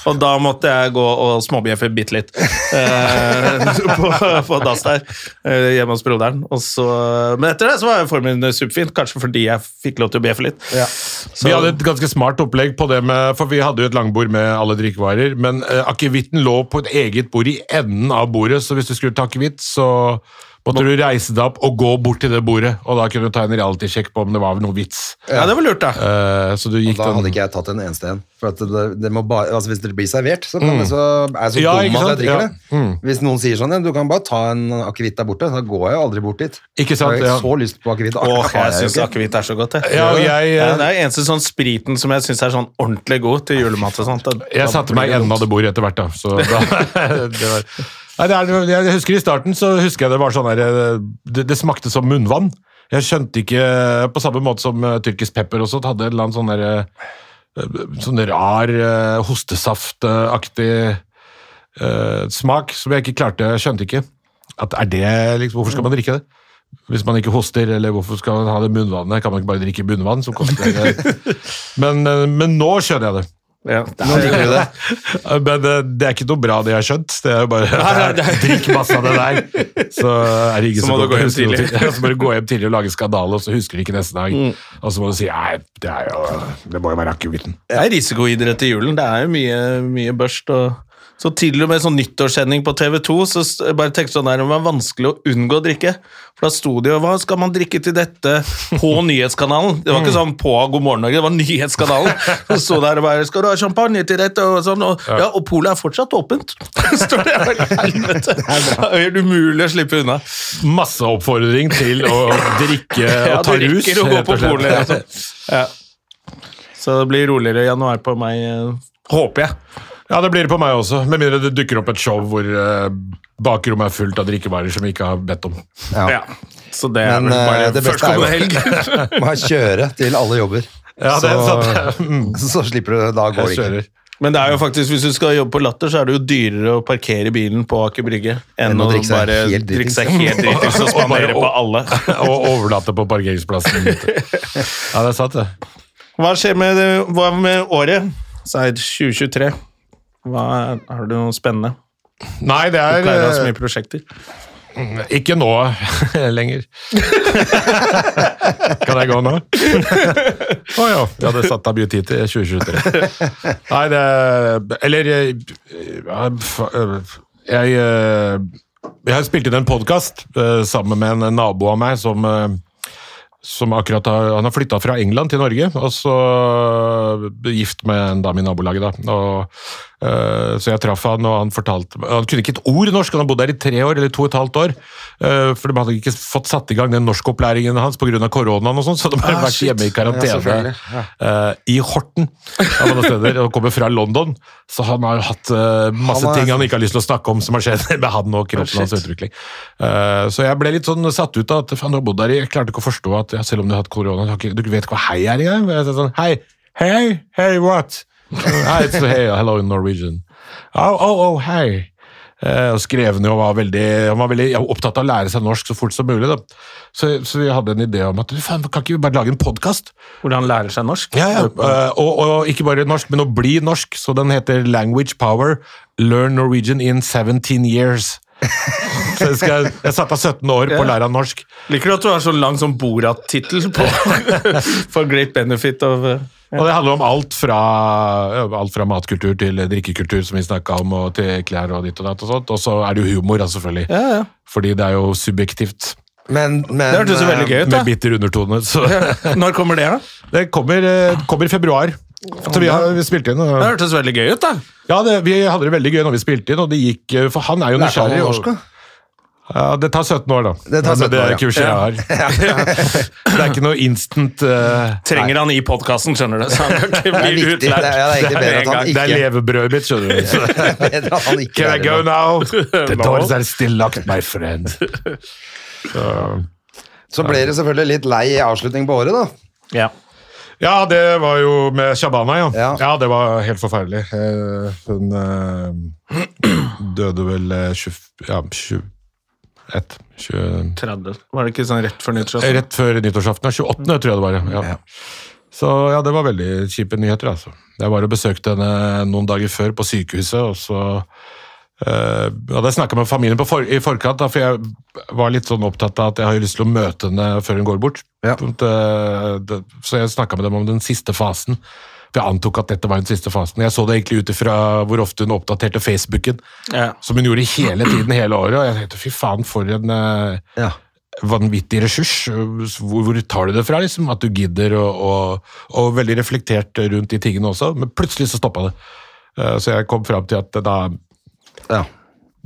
Og da måtte jeg gå og småbjeffe bitte litt eh, på, på dass der eh, hjemme hos broderen. Og så, men etter det så var formen superfint, kanskje fordi jeg fikk lov til å bjeffe litt. Så- Vi hadde et ganske smart opplegg på det med For vi hadde jo et langbord med alle drikkevarer, men eh, akevitten lå på et eget bord i enden av bordet, så hvis du skulle ta akevitt, så måtte du reise deg opp og gå bort til det bordet, og da kunne du ta en reality-sjekk på om det var noe vits. Ja, det var lurt, da. Eh, så du gikk Og Da den hadde ikke jeg tatt en eneste en. For at det, det må bare, altså hvis det blir servert, så, kan det, så er jeg så Ja, dum at jeg drikker Ja. det. Hvis noen sier sånn, ja, du kan bare ta en akevitt der borte, så går jeg jo aldri bort dit. Ikke sant, Jeg har ja. så lyst på akevitt. Åh, har jeg jo syns ikke. akevitt er så godt, jeg. Ja, og jeg, eh, det er eneste sånn spriten som jeg syns er sånn ordentlig god til julemat og sånt. Da- Jeg da satte blir meg i det enden av det bordet etter hvert, da. Så da det var, nei, det er, jeg husker I starten så husker jeg det var sånn her det, det smakte som munnvann. Jeg skjønte ikke På samme måte som eh, tyrkisk pepper også, hadde en eller annen sånn der, eh, sånn rar eh, hostesaftaktig eh, smak som jeg ikke klarte Jeg skjønte ikke. At er det liksom, Hvorfor skal man drikke det? Hvis man ikke hoster, eller hvorfor skal man ha det munnvannet? Kan man ikke bare drikke bunnvann? Som koster, men, eh, men nå skjønner jeg det. Ja, det Nå er, liker du det. Men eh, det er ikke noe bra, det jeg har skjønt. Det er jo bare nei, nei. Drikk masse av det der, så er det ingen Så som må du gå hjem noe tidlig. Ja, Så må du gå hjem tidlig og lage skandale, og så husker du ikke neste dag. Mm. Og så må du si nei, det, er jo, det må jo være akevitten. det er risikoidrett i julen. Det er jo mye, mye børst. og så til og med sånn nyttårssending på TV 2 så bare tenkte sånn der, det var vanskelig å unngå å drikke. For da sto det jo hva skal man drikke til dette på nyhetskanalen. Det var ikke sånn på God morgen Norge, det var nyhetskanalen. Så sto der og bare skal du ha champagne til dette og sånn. Og, ja, og polet er fortsatt åpent. Står det her, helvete. Det er helt umulig å slippe unna. Masse oppfordring til å drikke og ta rus. Ja, å gå rett på og polet. Altså. Ja. Så det blir roligere januar på meg, eh, håper jeg. Ja, det blir det på meg også, med mindre det dukker opp et show hvor uh, bakrommet er fullt av drikkevarer som vi ikke har bedt om. Ja. Ja. Så det er Men vel bare eh, det beste er førstkommende jo helg. må kjøre til alle jobber. Ja, det er så, sant. Mm. så slipper du Da går det ikke. kjører. Men det er jo faktisk, hvis du skal jobbe på Latter, så er det jo dyrere å parkere bilen på Aker Brygge enn å å drikke seg bare helt dritings. og Og spandere på alle. Og overlate på parkeringsplassen. Ja, det er sant, det. Hva skjer med, hva med året? Seid 2023. Hva er, har du noe spennende? Nei, det Du er pleier å ha så eh, mye prosjekter. Ikke nå lenger. kan jeg gå nå? Å ja. Vi hadde satt av mye tid til 2023. Nei, det Eller eh, eh, Jeg eh, Jeg har spilt inn en podkast sammen med en nabo av meg som eh, som akkurat har, Han har flytta fra England til Norge, og så gift med en dame i nabolaget. da. Og, eh, så jeg traff han, og han fortalte Han kunne ikke et ord norsk, han har bodd der i tre år, eller to og et halvt år. eh, for de hadde ikke fått satt i gang den norskopplæringen hans pga. koronaen, og sånn, så de har Ah, vært shit. hjemme i karantene ja, Ja. eh, i Horten av alle steder, og kommer fra London. Så han har hatt eh, masse Han er- ting han ikke har lyst til å snakke om som har skjedd med han og kroppen hans utvikling. Eh, så jeg ble litt sånn satt ut av at faen, du har bodd der i Jeg klarte ikke å forstå at selv om du har hatt korona, du, vet ikke hva hei er engang. Sånn, hei, hei, hei, what? Hi, it's hey, hello in Norwegian. Oh, oh, oh, hey. Og og skrevne og var veldig, han var veldig opptatt av å lære seg norsk så fort som mulig. Så, så vi hadde en idé om at faen, kan ikke vi bare lage en podkast? Hvordan han lærer seg norsk. Ja, ja. eh, og, og ikke bare norsk, men å bli norsk. Så den heter Language Power Learn Norwegian in 17 years. Så jeg, skal, jeg satte av 17 år på å lære norsk. Liker du at du har så lang som Borat-tittel på For great benefit of uh, Og det handler om alt fra, alt fra matkultur til drikkekultur, som vi snakka om, og til klær og ditt og datt og sånt. Og så er det jo humor, da, selvfølgelig. Ja, ja. Fordi det er jo subjektivt. Men, men Det hørtes jo veldig gøy ut, da. Med bitter undertone. Så Når kommer det, da? det kommer, eh, kommer i februar. Så vi har vi spilt inn. Og, Det hørtes veldig gøy ut, da. ja, det, vi hadde det veldig gøy når vi spilte inn, og det gikk eh, For han er jo nysgjerrig. noe og- norsk, da? Ja, det tar 17 år, da. Det tar 17 det år, er ja. kurset jeg har. det er ikke noe instant uh, Trenger han i podkasten, skjønner du. Så han kan ikke Det er bli. Det utlært. er, ja, det er egentlig bedre at han Det er ikke levebrødet mitt, skjønner du. Så. bedre at han ikke Can I er go det. now? The doors are still locked, my friend. Så. Så ble det selvfølgelig litt lei i avslutning på året, da. Ja. Ja, det var jo med Shabana, ja. Ja. Ja, det var helt forferdelig. Eh, hun eh, døde vel eh, 20, ja, 21 20, 30. Var det ikke sånn rett før nyttårsaften? Rett før nyttårsaften. ja, 28. tror jeg det var. Ja. Ja. Så ja, det var veldig kjipe nyheter, altså. Jeg var og besøkte henne noen dager før på sykehuset, og så eh, hadde jeg snakka med familien på for, i forkant, da, for jeg var litt sånn opptatt av at jeg har lyst til å møte henne før hun går bort. Ja. Eh, så jeg snakka med dem om den siste fasen. Jeg antok at dette var den siste fasen. Jeg så det egentlig ut ifra hvor ofte hun oppdaterte Facebooken, Ja. som hun gjorde hele tiden, hele året. Og jeg tenkte fy faen, for en eh, Ja. vanvittig ressurs. Hvor, hvor tar du det fra, liksom? At du gidder, og, og, og veldig reflektert rundt de tingene også. Men plutselig så stoppa det. Eh, Så jeg kom fram til at da Ja.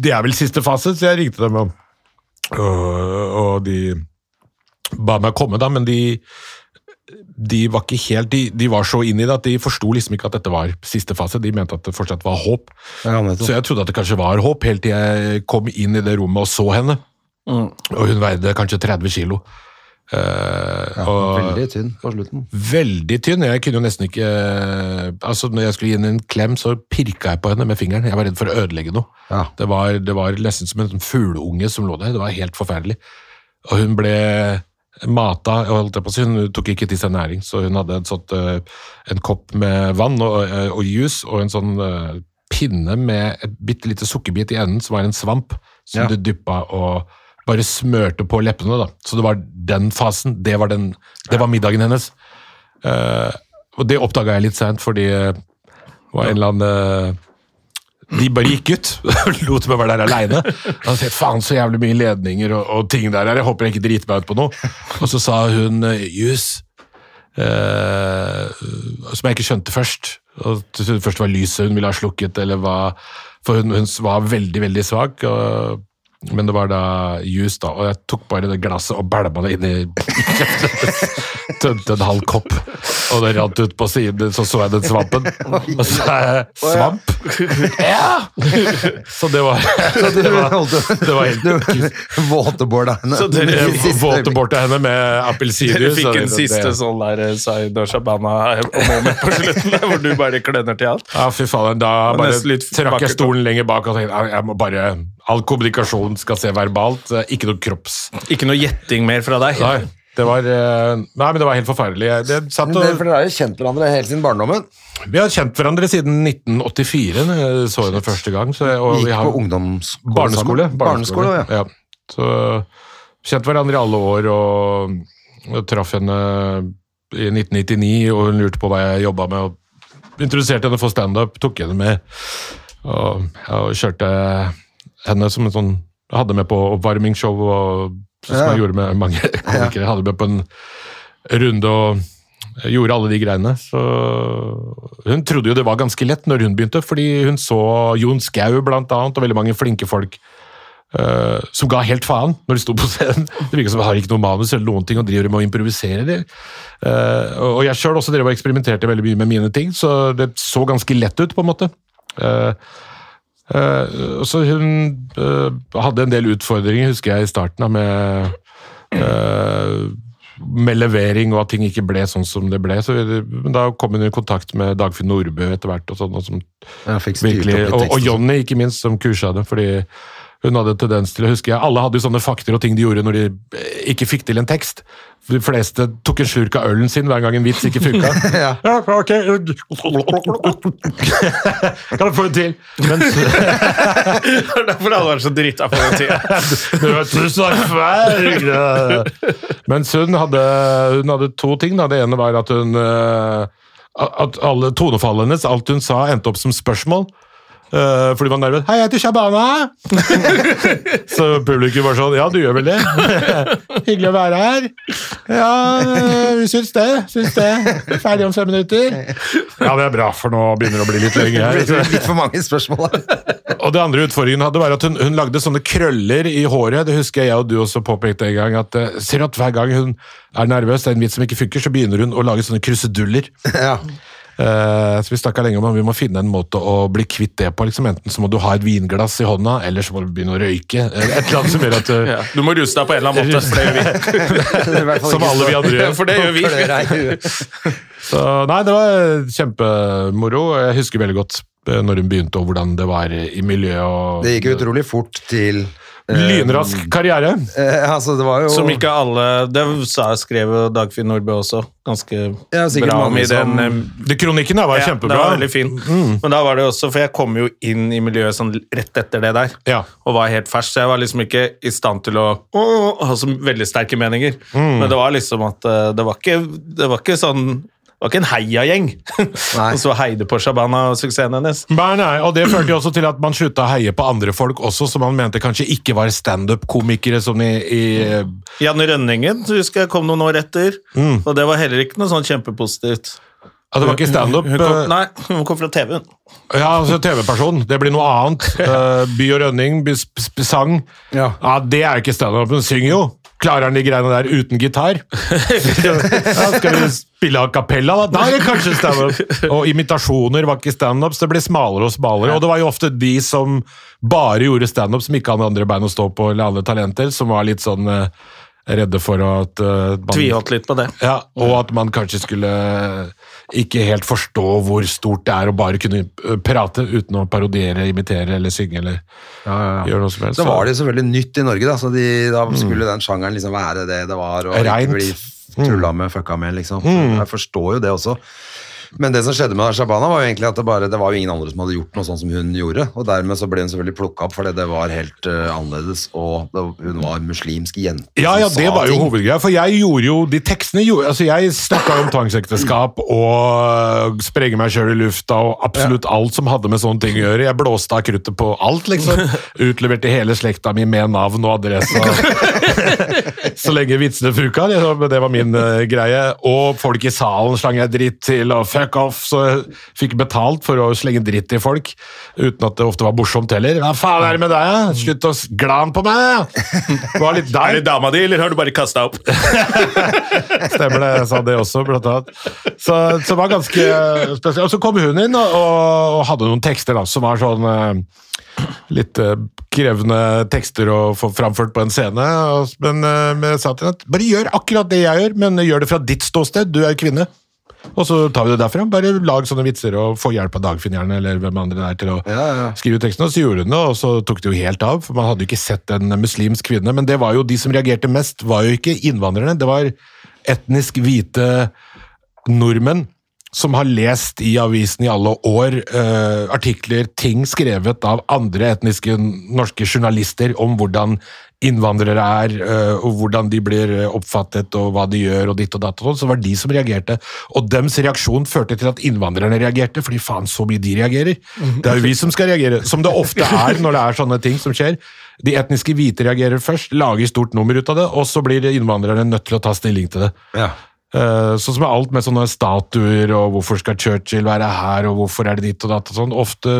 Det er vel siste fase, så jeg ringte dem, og, og, og de ba meg komme, da, men de de var ikke helt, de, de var så inn i det at de forsto liksom ikke at dette var siste fase. De mente at det fortsatt var håp. Ja. Så jeg trodde at det kanskje var håp, helt til jeg kom inn i det rommet og så henne. Og hun veide kanskje 30 kilo. Uh, Ja, og veldig tynn på slutten. veldig tynn. Jeg kunne jo nesten ikke Altså, når jeg skulle gi henne en klem, så pirka jeg på henne med fingeren. Jeg var redd for å ødelegge noe. Ja. Det, var, det var nesten som en fugleunge som lå der. Det var helt forferdelig. Og hun ble mata jeg på å Hun tok ikke til seg næring, så hun hadde en, sånt, eh, en kopp med vann og, eh, og juice og en sånn eh, pinne med et bitte lite sukkerbit i enden, som var en svamp, som Ja. du dyppa og bare smørte på leppene. da. Så det var den fasen. Det var, den, det var middagen hennes. Uh, og det oppdaga jeg litt seint, fordi det var en eller annen eh, De bare gikk ut lot meg være der aleine. Han sa faen så jævlig mye ledninger og, og ting der her, jeg håper jeg ikke driter meg ut på noe. Og så sa hun jus, eh, som jeg ikke skjønte først. Og først var lyset hun ville ha slukket, eller hva For hun, hun var veldig, veldig svak. Og, men det var da juice, da, og jeg tok bare det glasset og bælma det inn i kjeften. Tømte en halv kopp, og det rant ut på siden, så så jeg den svampen. Og så sa jeg svamp? Ja! Så det var Det var, det var helt Våteborda henne. Så dere våteborda henne med Dere fikk en siste sånn der eh, Zaid og Shabana-moment på slutten, der, hvor du bare kløner til alt. Ja, fy faen. Da bare trakk jeg stolen lenger bak og tenkte jeg må bare All kommunikasjon skal se verbalt, eh, ikke noe kropps... Ikke noe gjetting mer fra deg. Nei, det var, eh, nei, men det var helt forferdelig. Det satt og, det- For dere har jo kjent hverandre helt siden barndommen. vi har kjent hverandre siden 1984, når jeg så henne første gang. Så og Gikk vi har, på ungdomsskole barneskole. barneskole, Barneskole, ja. Så kjent hverandre i alle år, og, og traff henne i 1999, og hun lurte på hva jeg jobba med. og Introduserte henne for standup, tok henne med, og, og kjørte henne som en sånn jeg hadde med på oppvarmingsshow, og, som Ja. jeg gjorde med mange komikere. Jeg hadde med på en runde og gjorde alle de greiene. Så hun trodde jo det var ganske lett når hun begynte, fordi hun så Jon Skau blant annet, og veldig mange flinke folk uh, som ga helt faen når de sto på scenen. Det virker som de har ikke noe manus eller noen ting og driver med å improvisere. Det. Uh, og jeg sjøl også drev og eksperimenterte veldig mye med mine ting, så det så ganske lett ut, på en måte. Eh, eh, så hun eh, hadde en del utfordringer, husker jeg, i starten, da, med eh, med levering, og at ting ikke ble sånn som det ble. Så men da kom hun i kontakt med Dagfinn Nordbø etter hvert, og sånn, og, som Jeg virkelig, og, og sånn. Jonny, ikke minst, som kursa det. fordi hun hadde tendens til å huske Alle hadde jo sånne fakter og ting de gjorde når de eh, ikke fikk til en tekst. De fleste tok en slurk av ølen sin hver gang en vits ikke funka. Ja. ok Kan jeg få det til? Mens, Derfor hadde det vært så drita på den tida. Mens hun hadde, hun hadde to ting. Da. Det ene var at hun eh, At alle tonefallene hennes, alt hun sa, endte opp som spørsmål. Uh, fordi man nervøs. 'Hei, jeg heter Shabana!' så publikum var sånn 'Ja, du gjør vel det?' 'Hyggelig å være her.' 'Ja, vi syns det. Syns det. Ferdig om fem minutter.' Ja, det er bra, for nå begynner det å bli litt lenge her. Litt for mange spørsmål. Og det andre utfordringen hadde var at hun, hun lagde sånne krøller i håret. Det husker jeg og du også påpekte en gang. at uh, Ser du at hver gang hun er nervøs, det er en vits som ikke funker, så begynner hun å lage sånne kruseduller. Ja. Eh, så vi snakka lenge om at vi må finne en måte å bli kvitt det på. liksom Enten så må du ha et vinglass i hånda, eller så må du begynne å røyke. Et eller annet som gjør at du Ja, du må ruse deg på en eller annen måte. For det gjør vi. Som alle vi andre gjør. For det gjør vi. Så nei, det var kjempemoro. Jeg husker veldig godt eh, når hun begynte, og hvordan det var i miljøet. og Det gikk utrolig fort til Lynrask karriere. eh, altså, det var jo Som ikke alle Det sa skrev Dagfinn Nordbø også ganske Ja, bra om mange i den som- eh, De kronikken der var ja, kjempebra. Det var veldig fin. Men da var det også, for jeg kom jo inn i miljøet sånn rett etter det der, Ja. og var helt fersk, så jeg var liksom ikke i stand til å å, ha så veldig sterke meninger. Men det var liksom at eh, det var ikke, det var ikke sånn var ikke en heiagjeng som heide på Shabana og suksessen hennes. Nei, nei, og Det førte jo også til at man slutta å heie på andre folk også, som man mente kanskje ikke var standup-komikere som i, i Janne Rønningen husker jeg kom noen år etter, og det var heller ikke noe sånn kjempepositivt. Ja, det var ikke standup. Eh, nei, hun kom fra TV. hun. Ja, altså TV-person. Det blir noe annet. Uh, By og Rønning, sang. Ja. Det er jo ikke standup. Hun synger jo. Klarer han de greiene der uten gitar? ja, skal vi spille a cappella, da? Da er det kanskje standup. Og imitasjoner var ikke standup, så det ble smalere og smalere. Og det var jo ofte de som bare gjorde standup, som ikke hadde andre bein å stå på, eller andre talenter, som var litt sånn eh, redde for at eh, man- Tviholdt litt på det. ja, og at man kanskje skulle ikke helt forstå hvor stort det er å bare kunne eh, prate uten å parodiere, imitere eller synge eller gjøre noe som helst. Så var det selvfølgelig nytt i Norge, da, så de, da skulle den sjangeren liksom være det det var, og Reint. ikke bli tulla med, fucka med, liksom. Jeg forstår jo det også. Men det som skjedde med Shabana, var jo egentlig at det, bare, det var jo ingen andre som hadde gjort noe sånn som hun gjorde, og dermed så ble hun selvfølgelig plukka opp, fordi det var helt uh, annerledes, og det, hun var muslimsk jente Ja, ja, det var jo hovedgreia. For jeg gjorde jo de tekstene gjorde, altså Jeg snakka om tvangsekteskap og sprenge meg sjøl i lufta og absolutt alt som hadde med sånne ting å gjøre. Jeg blåste av kruttet på alt, liksom. Utleverte hele slekta mi med navn og adresse. Så lenge vitsene funka. Det, var- min uh, greie. Og folk i salen slang jeg dritt til, og fuck off. Så jeg fikk betalt for å slenge dritt i folk, uten at det ofte var morsomt heller. Hva faen er det med deg. Slutt å glan på meg! Det var litt Er det dama di, eller har du bare kasta opp? Stemmer det, jeg sa det også, blant annet. Så, så det var ganske spesielt. Og så kom hun inn og, og hadde noen tekster da, som var sånn eh, litt eh, krevende tekster å få framført på en scene. Men eh, men jeg sa til henne at bare gjør akkurat det jeg gjør, men gjør det fra ditt ståsted. Du er kvinne. Og så tar vi det derfra. Bare lag sånne vitser og få hjelp av Dagfinn gjerne, eller hvem andre det er til å Ja, ja. skrive teksten. Og så gjorde hun det, og så tok det jo helt av. For man hadde jo ikke sett en muslimsk kvinne. Men det var jo de som reagerte mest, var jo ikke innvandrerne. Det var etnisk hvite nordmenn som har lest i avisen i alle år eh, artikler, ting skrevet av andre etniske norske journalister om hvordan innvandrere er, eh, og hvordan de blir eh, oppfattet, og hva de gjør, og ditt og datt og sånn, så var det de som reagerte. Og dems reaksjon førte til at innvandrerne reagerte, fordi faen, så mye de reagerer. Det er jo vi som skal reagere, som det ofte er når det er sånne ting som skjer. De etniske hvite reagerer først, lager stort nummer ut av det, og så blir innvandrerne nødt til å ta stilling til det. Ja. Eh, Sånn som med alt med sånne statuer, og hvorfor skal Churchill være her, og hvorfor er det ditt og datt og sånn. Ofte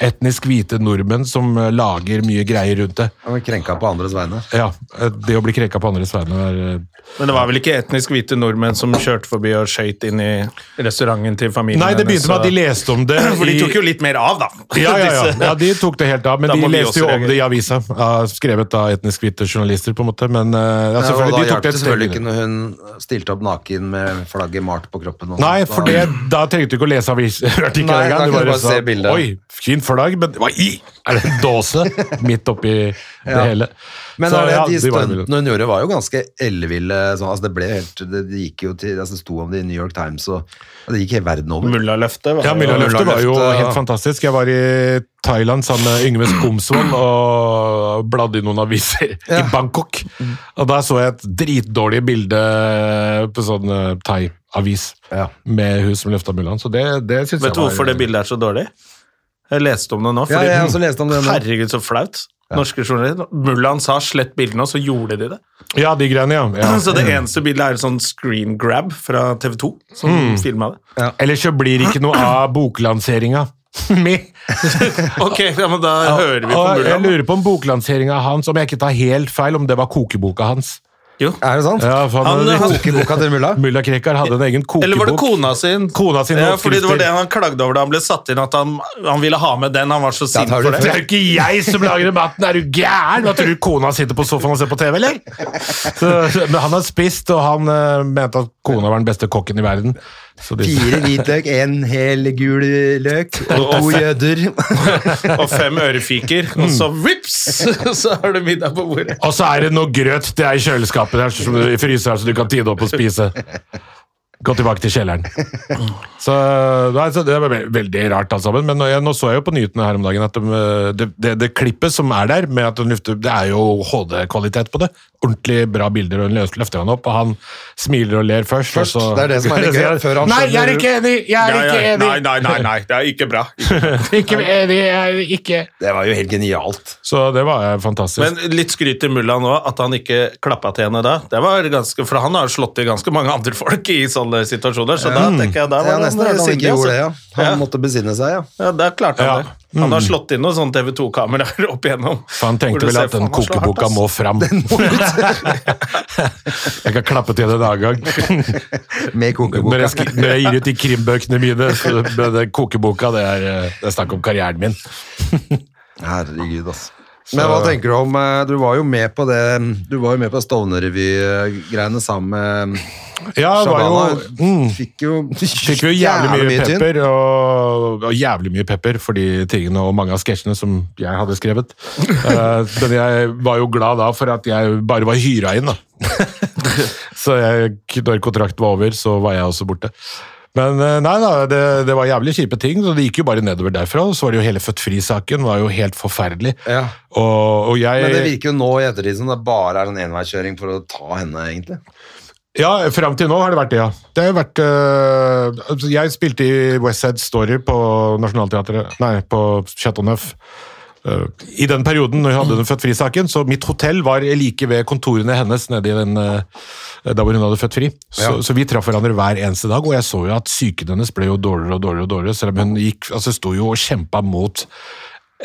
etnisk hvite nordmenn som eh, lager mye greier rundt det. Var krenka på andres vegne. Ja, eh, det å bli krenka på andres vegne er Men det var vel ikke etnisk hvite nordmenn som kjørte forbi og skøyt inn i restauranten til familien Nei, det begynte med at de leste om det For de tok jo litt mer av, da. Ja, ja, ja. Ja, de tok det helt av, men de leste jo om det i avisa. Ja, skrevet av etnisk hvite journalister, på en måte. Men ja, Ja, selvfølgelig, de tok det det et steg selvfølgelig ikke når hun stilte opp naken med flagget malt på kroppen. og Nei, for det, da trengte du ikke å lese avisartikkelen engang. du bare bare se bildet. Oi, fint flagg, men hva i? Er det en dåse midt oppi det Ja. hele? Men Så, det, ja, de stuntene hun gjorde, var jo ganske elleville. Sånn, altså det ble helt, det, det gikk jo til, altså det sto om det i New York Times, og, og det gikk hele verden over. Mullaløftet. var Ja, jo- var jo helt fantastisk. Jeg var i Thailand sammen med Yngve Skomsvold og bladde i noen aviser i Bangkok. Og da så jeg et dritdårlig bilde på sånn eh, thai-avis Ja. med hun som løfta mullaen. Så det, det syns jeg Vet du hvorfor det bildet er så dårlig? Jeg leste om det nå. Ja, Fordi, jeg også lest om det nå. Herregud, så flaut. Norske journalister. Mullaen sa 'slett bildene', og så gjorde de det. Ja, de greiene, ja. ja. Så det eneste bildet er en sånn screen grab fra TV 2, som Mm. filma det. Ellers så blir det ikke noe av boklanseringa. Ok, ja, men da hører vi på mulla. jeg lurer på om boklanseringa hans, om jeg ikke tar helt feil, om det var kokeboka hans. Jo. Er det sant? Ja, for Han- han, han- Kokeboka til mulla? Mulla Krekar hadde en egen kokebok. Eller var det kona sin? Kona sin Ja, fordi det var det han klagde over da han ble satt inn, at han, han ville ha med den. Han var så sint for Det det. er jo ikke jeg som lager maten, er du gæren? Hva tror du kona sitter på sofaen og ser på TV, eller? Så, men han har spist, og han uh, mente at kona var den beste kokken i verden. Fire hvitløk, en hel gul løk og Og- to jøder. Og fem ørefiker, og så vips, så har du middag på bordet. og så er det noe grøt det er i kjøleskapet der, som du i fryseren, så du kan tide opp og spise. Gå tilbake til kjelleren. Så, nei, så Det var veldig rart alt sammen. Men nå, jeg, nå så jeg jo på nyhetene her om dagen at de, det, det, det klippet som er der, med at de lufter, det er jo HD-kvalitet på det. Ordentlig bra bilder, og hun løfter han opp, og han smiler og ler først. Først, og så, det er det som er litt gøy, før han Nei, jeg er ikke enig! Jeg er Ja, ikke enig! Nei, nei, nei, nei, det er ikke bra. ikke enig, jeg er ikke Det var jo helt genialt. Så det var fantastisk. Men litt skryt til mulla nå, at han ikke klappa til henne da. Det var ganske, For han har slått til ganske mange andre folk i sånne situasjoner, så da tenker jeg da Det var er nesten rart han han, ikke gjorde det, altså. ja. Han Ja. måtte besinne seg, ja. Ja, da klarte han Ja. det. Han har slått inn noen sånne TV 2-kameraer opp igjennom. For han tenkte vel at den kokeboka må fram. jeg kan klappe til den en annen gang. Med Når jeg, kokeboka. når jeg gir ut de krimbøkene mine, så med den kokeboka, det er, eh, det er snakk om karrieren min. Herregud, altså. Men hva tenker du om eh, Du var jo med på det Du var jo med på Stovner-revy-greiene sammen med Ja, det var jo Shabana. mm, Fikk jo Fikk jo jævlig mye tynn. pepper, og, og jævlig mye pepper for de tingene og mange av sketsjene som jeg hadde skrevet. Eh, men jeg var jo glad da for at jeg bare var hyra inn, da. så jeg, når kontrakten var over, så var jeg også borte. Men eh, nei da, det, det var jævlig kjipe ting, så det gikk jo bare nedover derfra. Så var det jo hele Født Fri-saken, var jo helt forferdelig. Ja. Og, og jeg Men det virker jo nå i ettertid som det bare er en enveiskjøring for å ta henne, egentlig. Ja, fram til nå har det vært det, ja. Det har vært øh, Jeg spilte i West Side Story på Nationaltheatret Nei, på Chateau Neuf. Øh, I den perioden når jeg hadde den Født Fri-saken, så mitt hotell var like ved kontorene hennes nede i den da der hvor hun hadde født fri. Så, Ja. så vi traff hverandre hver eneste dag, og jeg så jo at psyken hennes ble jo dårligere og dårligere, og dårligere, selv om hun gikk, altså sto jo og kjempa mot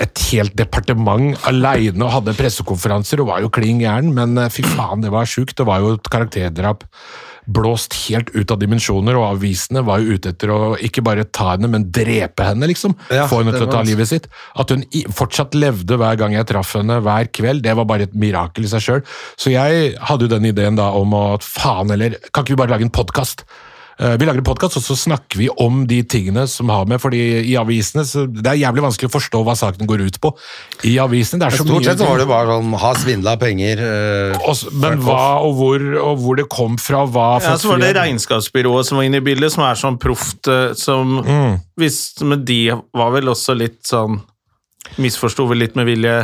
et helt departement aleine og hadde pressekonferanser og var jo klin gæren, men eh, fy faen, det var sjukt. Det var jo et karakterdrap blåst helt ut av dimensjoner, og avisene var jo ute etter å ikke bare ta henne, men drepe henne, liksom. Ja, Få henne til å ta livet sitt. At hun fortsatt levde hver gang jeg traff henne, hver kveld, det var bare et mirakel i seg sjøl. Så jeg hadde jo den ideen da om at faen heller, kan ikke vi bare lage en podkast? Vi lager en podkast, og så snakker vi om de tingene som har med fordi i avisene så Det er jævlig vanskelig å forstå hva saken går ut på. I avisene det er så Stort mye sett så var det bare sånn ha svindla penger. øh, Også, Men hva og hvor, og hvor det kom fra, hva Ja, så var det regnskapsbyrået som var inne i bildet, som er sånn proft eh, som Mm. hvis, Men de var vel også litt sånn Misforsto vel litt med vilje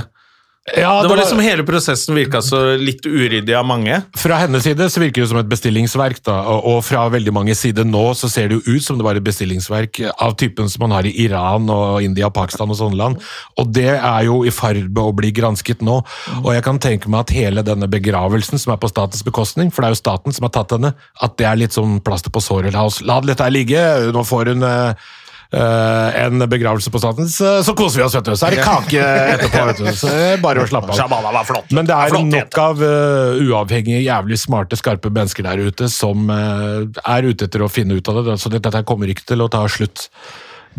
Ja, Det var liksom Hele prosessen virka så litt uryddig av mange. Fra hennes side så virker det som et bestillingsverk, da, og, og fra veldig mange sider nå så ser det jo ut som det var et bestillingsverk av typen som man har i Iran og India, Pakistan og sånne land. Og det er jo i ferd med å bli gransket nå. Og jeg kan tenke meg at hele denne begravelsen som er på statens bekostning, for det er jo staten som har tatt henne, at det er litt sånn plaster på såret. La, oss, la dette her ligge, nå får hun eh, en begravelse på statens, eh, så koser vi oss, vet du. Så er det kake etterpå, vet du. Så bare å slappe av. Var flott. Men det er nok av eh, uavhengige, jævlig smarte, skarpe mennesker der ute som eh, er ute etter å finne ut av det. Så dette kommer ikke til å ta slutt.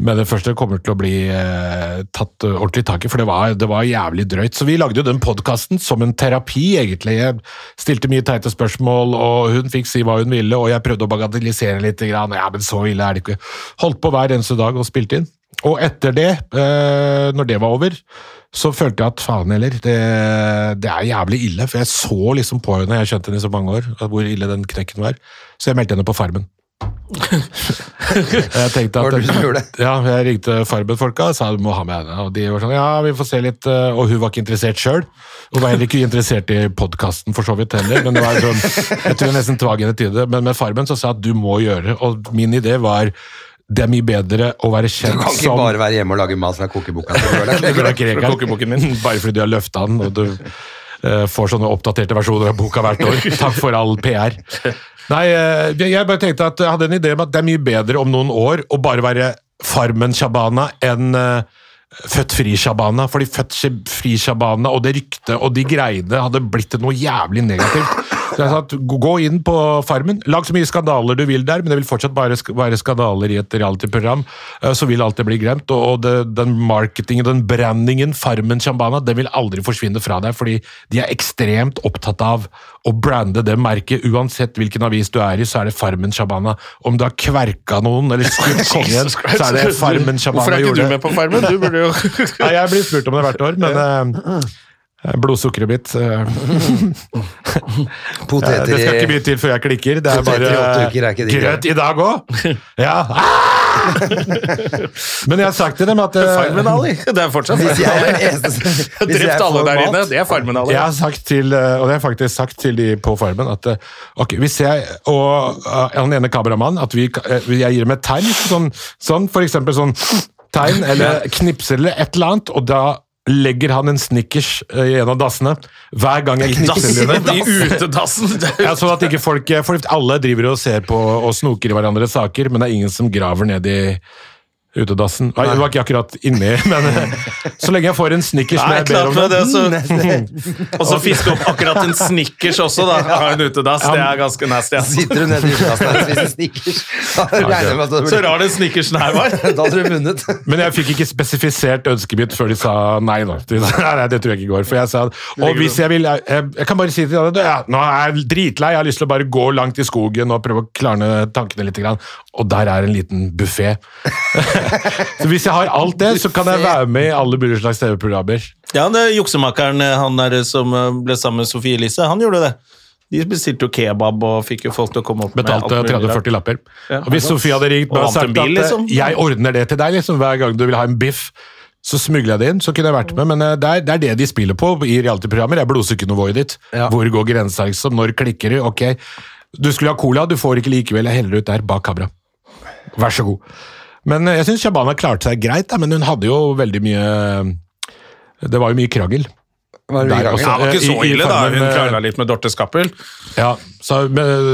Men det første kommer til å bli eh, tatt eh, ordentlig tak i, for det var, det var jævlig drøyt. Så vi lagde jo den podkasten som en terapi, egentlig. Jeg stilte mye teite spørsmål, og hun fikk si hva hun ville, og jeg prøvde å bagatellisere litt. Grann. Ja, men så ille er det ikke. Holdt på hver eneste dag og spilte inn. Og etter det, eh, når det var over, så følte jeg at faen heller, det, det er jævlig ille. For jeg så liksom på henne, jeg har kjent henne i så mange år, hvor ille den knekken var. Så jeg meldte henne på Farmen. Jeg tenkte at, det som? Ja, jeg ringte Farmen-folka og sa du må ha med henne. Og de var sånn, ja, vi får se litt. eh, Og hun var ikke interessert sjøl. Hun var heller ikke interessert i podkasten for så vidt heller. Men det var sånn, jeg tror jeg nesten tvang henne til det. Men med Farmen så sa jeg at du må gjøre, og min idé var det er mye bedre å være kjent Du kan ikke som bare være hjemme og lage mat fra kokeboka. kokeboken min. Bare fordi du har løfta den, og du eh, får sånne oppdaterte versjoner av boka hvert år. Takk for all PR. Nei, eh, jeg bare tenkte at jeg hadde en idé om at det er mye bedre om noen år å bare være Farmen Shabana enn eh, Født fri Shabana. Fordi Født fri Shabana og det ryktet og de greiene hadde blitt noe jævlig negativt. Så jeg sa at gå inn på Farmen, lag så mye skandaler du vil der, men det vil fortsatt bare være skandaler i et reality-program. eh, Så vil alt det bli glemt. Og det, den marketingen, den brandingen, Farmen Shambana, den vil aldri forsvinne fra deg, fordi de er ekstremt opptatt av å brande det merket. Uansett hvilken avis du er i, så er det Farmen Shabana. Om du har kverka noen eller skutt kongen, så er det Farmen Hvorfor er ikke du med på Farmen? Du burde jo Nei, jeg blir spurt om det hvert år, men eh, blodsukkeret mitt Poteter i Det skal ikke mye til før jeg klikker. Det er bare uker er grøt i dag òg! Ja. Men jeg har sagt til dem at eh, Farmen, Ali. Det er fortsatt Hvis jeg er Farmen. eneste som- Drept alle der inne. Det er Farmen, Ali. jeg har sagt til, eh, og det har jeg faktisk sagt til de på Farmen, at eh, ok, hvis jeg og eh, han ene kameramannen at vi, eh, jeg gir dem et tegn, sånn, sånn for eksempel sånn tegn, eller knipser eller et eller annet, og da legger han en snickers eh, i en av dassene hver gang jeg knipser dine. I utedassen! Ja, sånn at ikke folk, folk Alle driver og ser på og snoker i hverandres saker, men det er ingen som graver ned i utedassen. Nei, du var ikke akkurat inni, men eh, så lenge jeg får en snickers når jeg ber om det. det. Så, og så fiske opp akkurat en Snickers også, da. Av en utedass. Det er ganske nasty. Ja. Sitter du nede i utedassen og spiser Snickers, Så rar den Snickersen her var. da hadde du vunnet. Men jeg fikk ikke spesifisert ønsket mitt før de sa nei. Da. Nei, det tror jeg ikke går. For jeg sa og hvis jeg vil jeg, jeg, jeg kan bare si til deg ja, nå er jeg dritlei, jeg har lyst til å bare gå langt i skogen og prøve å klarne tankene litt. Grann. Og der er en liten buffé. Så hvis jeg har alt det, så kan jeg være med i alle mulige slags TV-programmer. Ja, det er juksemakeren han der som eh, ble sammen med Sofie Elise, han gjorde det. De bestilte jo kebab og fikk jo folk til å komme opp Betalte med Betalte 30-40 lapper. Ja, og hvis Sofie hadde ringt meg Og og sagt bil, at liksom. eh, jeg ordner det til deg liksom, hver gang du vil ha en biff, så smugler jeg det inn, så kunne jeg vært med. Men eh, det er, det er det de spiller på i reality-programmer. Det er blodsukkernivoet ditt. Ja. Hvor går grensa? Liksom? Når klikker du? Ok, du skulle ha cola, du får ikke likevel. Jeg heller ut der bak kamera. Vær så god. Men eh, jeg syns Shabana klarte seg greit, men hun hadde jo veldig mye Det var jo mye krangel. Var det Der også. Ja, det var ikke så I- i ille, da. Hun eh, krangla litt med Dorte Skappel. Ja, så,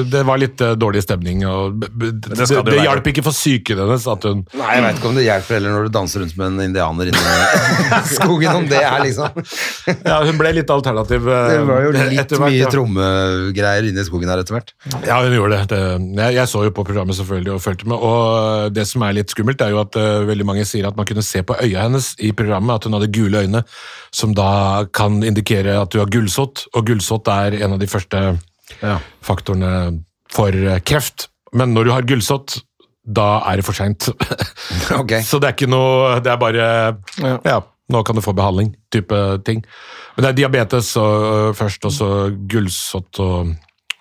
det var litt eh, dårlig stemning. Og, det det det, hjalp ikke for psyken hennes at hun Nei, jeg vet ikke om det hjelper heller når du danser rundt med en indianer inni skogen, om det er liksom Ja, hun ble litt alternativ. eh, Det var jo litt mye ja. trommegreier inni skogen her etter hvert. Ja, hun gjorde det. det jeg, jeg så jo på programmet selvfølgelig og fulgte med. Og det som er litt skummelt, er jo at uh, veldig mange sier at man kunne se på øya hennes i programmet at hun hadde gule øyne, som da kan indikere at du har gullsott, Og gullsott er en av de første Ja. faktorene for eh, kreft. Men når du har gulsott, da er det for seint. okay. Så det er ikke noe Det er bare Ja, nå kan du få behandling, type ting. Men det er diabetes og, øh, først, og så gulsott og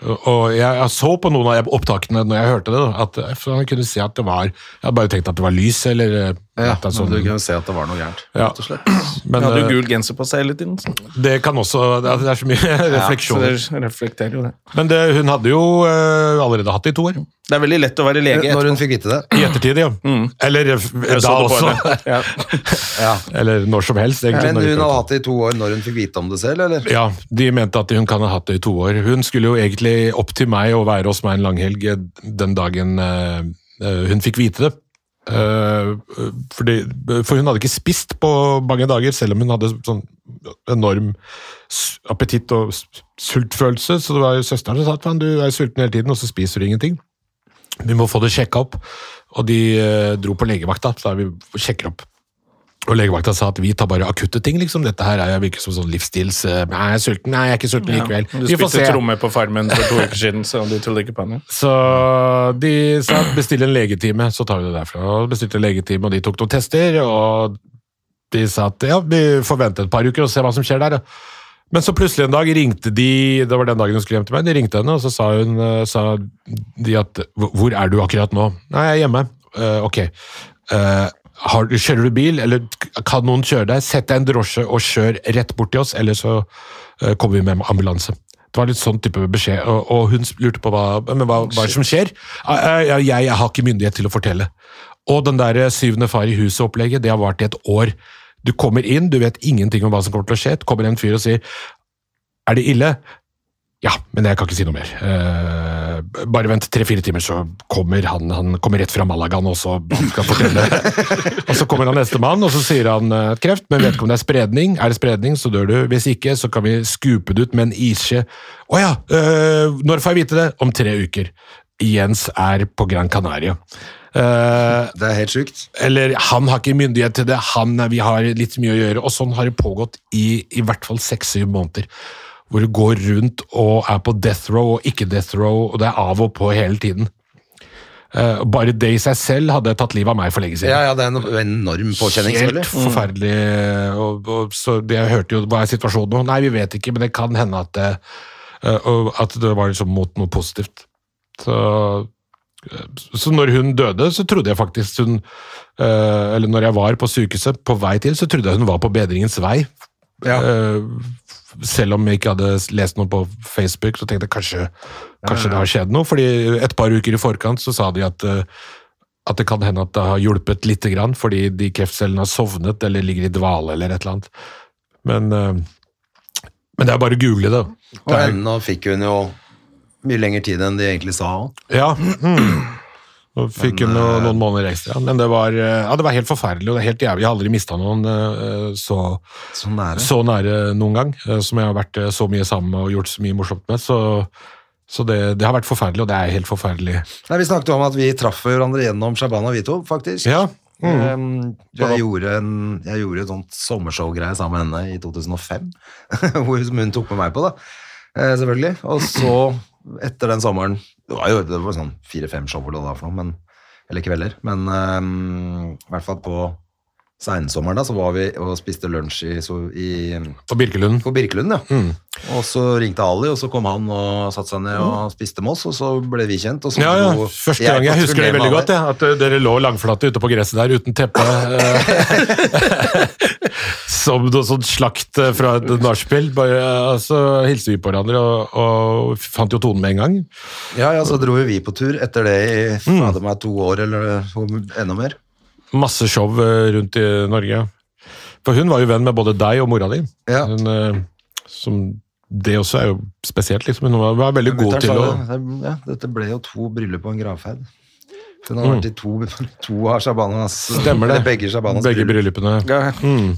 og jeg, jeg så på noen av opptakene når jeg hørte det, da, at jeg kunne se at det var Jeg hadde bare tenkt at det var lys eller øh, Ja, men så sånn- du kunne se at det var noe gærent. Ja. Rett og slett. Men hadde jo eh, gul genser på seg hele tiden. Så det kan også Det er, det er så mye så refleksjoner. det reflekterer jo det. Men det, hun hadde jo uh, allerede hatt det i to år. Det er veldig lett å være lege. Når hun fikk vite det. I ettertid, ja. Eller eh, Jeg da også. Ja. Ja. Eller når som helst, egentlig. Men hun hadde hatt det i to år når hun fikk vite om det selv, eller? Ja, de mente at hun kan ha hatt det i to år. Hun skulle jo egentlig opp til meg og være hos meg en langhelg den dagen eh, hun fikk vite det. Eh, fordi, for hun hadde ikke spist på mange dager, selv om hun hadde sånn enorm appetitt og sultfølelse. Så det var jo søsteren som sa at du er sulten hele tiden, og så spiser du ingenting. Vi må få det sjekka opp. Og de eh, dro på legevakta, så vi sjekker opp. Og legevakta sa at vi tar bare akutte ting, liksom. Dette her er jo virker som sånn livsstils... eh, Nei, jeg er sulten. Nei, jeg er ikke sulten likevel. Du Vi får spilte tromme på Farmen for to uker siden, så du trodde ikke på henne. Så de sa bestill en legetime, så tar vi det derfra. Og bestilte legetime, og de tok noen tester, og de sa at ja, vi får vente et par uker og se hva som skjer der. Men så plutselig en dag ringte de, det var den dagen hun skulle hjem til meg, de ringte henne, og så sa, hun, eh, sa de at hvor er du akkurat nå? Nei, jeg er hjemme. Uh, ok. Eh, har, kjører du bil, eller kan noen kjøre deg? Sett deg en drosje og kjør rett bort til oss, eller så eh, kommer vi med ambulanse. Det var litt sånn type beskjed, og, og hun lurte på hva, hva, hva som skjer. «Eh, eh, Jeg, jeg har ikke myndighet til å fortelle. Og den der syvende far i huset-opplegget, det har vart i et år. Du kommer inn, du vet ingenting om hva som kommer til å skje. Det kommer en fyr og sier er det ille? Ja, men jeg kan ikke si noe mer. Eh, bare vent tre-fire timer, så kommer han. Han kommer rett fra Malagaen også, han skal fortelle. og så kommer han neste mann, og så sier han eh, kreft, men vet ikke om det er spredning. Er det spredning, så dør du. Hvis ikke, så kan vi skupe det ut med en isskje. Å ja, eh, når får jeg vite det? Om tre uker. Jens er på Gran Canaria. Uh, Det er helt sjukt. eller han har ikke myndighet til det, han, vi har litt mye å gjøre. Og sånn har det pågått i i hvert fall seks-syv måneder. Hvor du går rundt og er på death row og ikke death row, og det er av og på hele tiden. Uh, bare det i seg selv hadde tatt livet av meg for lenge siden. Ja, ja, det er en enorm påkjenning, Helt mm. forferdelig. Og, og, så jeg hørte jo hva er situasjonen nå. Nei, vi vet ikke, men det kan hende at det, uh, at det var liksom mot noe positivt. Så, eh, så når hun døde, så trodde jeg faktisk hun eh, Eller når jeg var på sykehuset på vei til, så trodde jeg hun var på bedringens vei. Ja. Selv om jeg ikke hadde lest noe på Facebook, så tenkte jeg kanskje, kanskje det har skjedd noe. fordi et par uker i forkant så sa de at, eh, at det kan hende at det har hjulpet lite grann, fordi de kreftcellene har sovnet eller ligger i dvale eller et eller annet. Men, eh, men det er bare å google det. Og ennå fikk hun jo mye lengre tid enn de egentlig sa ja. Mm. Og fikk hun noen, noen måneder ekstra. Men det var, eh, ja, det var helt forferdelig, og det er helt jævlig. Jeg har aldri mista noen eh, så Så nære. så nære noen gang, eh, som jeg har vært eh, så mye sammen med og gjort så mye morsomt med. Så, så det, det har vært forferdelig, og det er helt forferdelig. Nei, Vi snakket om at vi traff hverandre gjennom Shabana Vito, faktisk. Ja. Mm. jeg, gjorde en, jeg gjorde et sånt sommershow-greie sammen med henne i 2005, hvor hun tok med meg på, da. Eh, selvfølgelig. Og så, etter den sommeren Det var jo det var sånn fire-fem show eller hva det var for noe, men, eller kvelder. Men um, i hvert fall på seinsommeren, da, så var vi og spiste lunsj i, så, i På Birkelund. på Birkelund, ja. Og så ringte Ali, og så kom han og satte seg ned og spiste med oss, og så ble vi kjent. Og så Ja, ja. Første gang jeg jeg husker det veldig godt, ja, at eh, dere lå langflate ute på gresset der uten teppe. eh, Som noe sånt slakt eh, fra et nachspiel. Så hilste vi på hverandre og, og fant jo tonen med en gang. Ja, ja, så dro vi på tur etter det i Mm. fader meg to år, eller enda mer. Masse show eh, rundt i Norge. For hun var jo venn med både deg og mora di. Ja. Hun, eh, som, det også er jo spesielt, liksom. Hun var, var veldig god til å det, ja, dette ble jo to bryllup og en gravferd. Hun Mm. har vært i to, to av Shabanas Stemmer det. Begge Shabanas Begge bryllupene. Ja,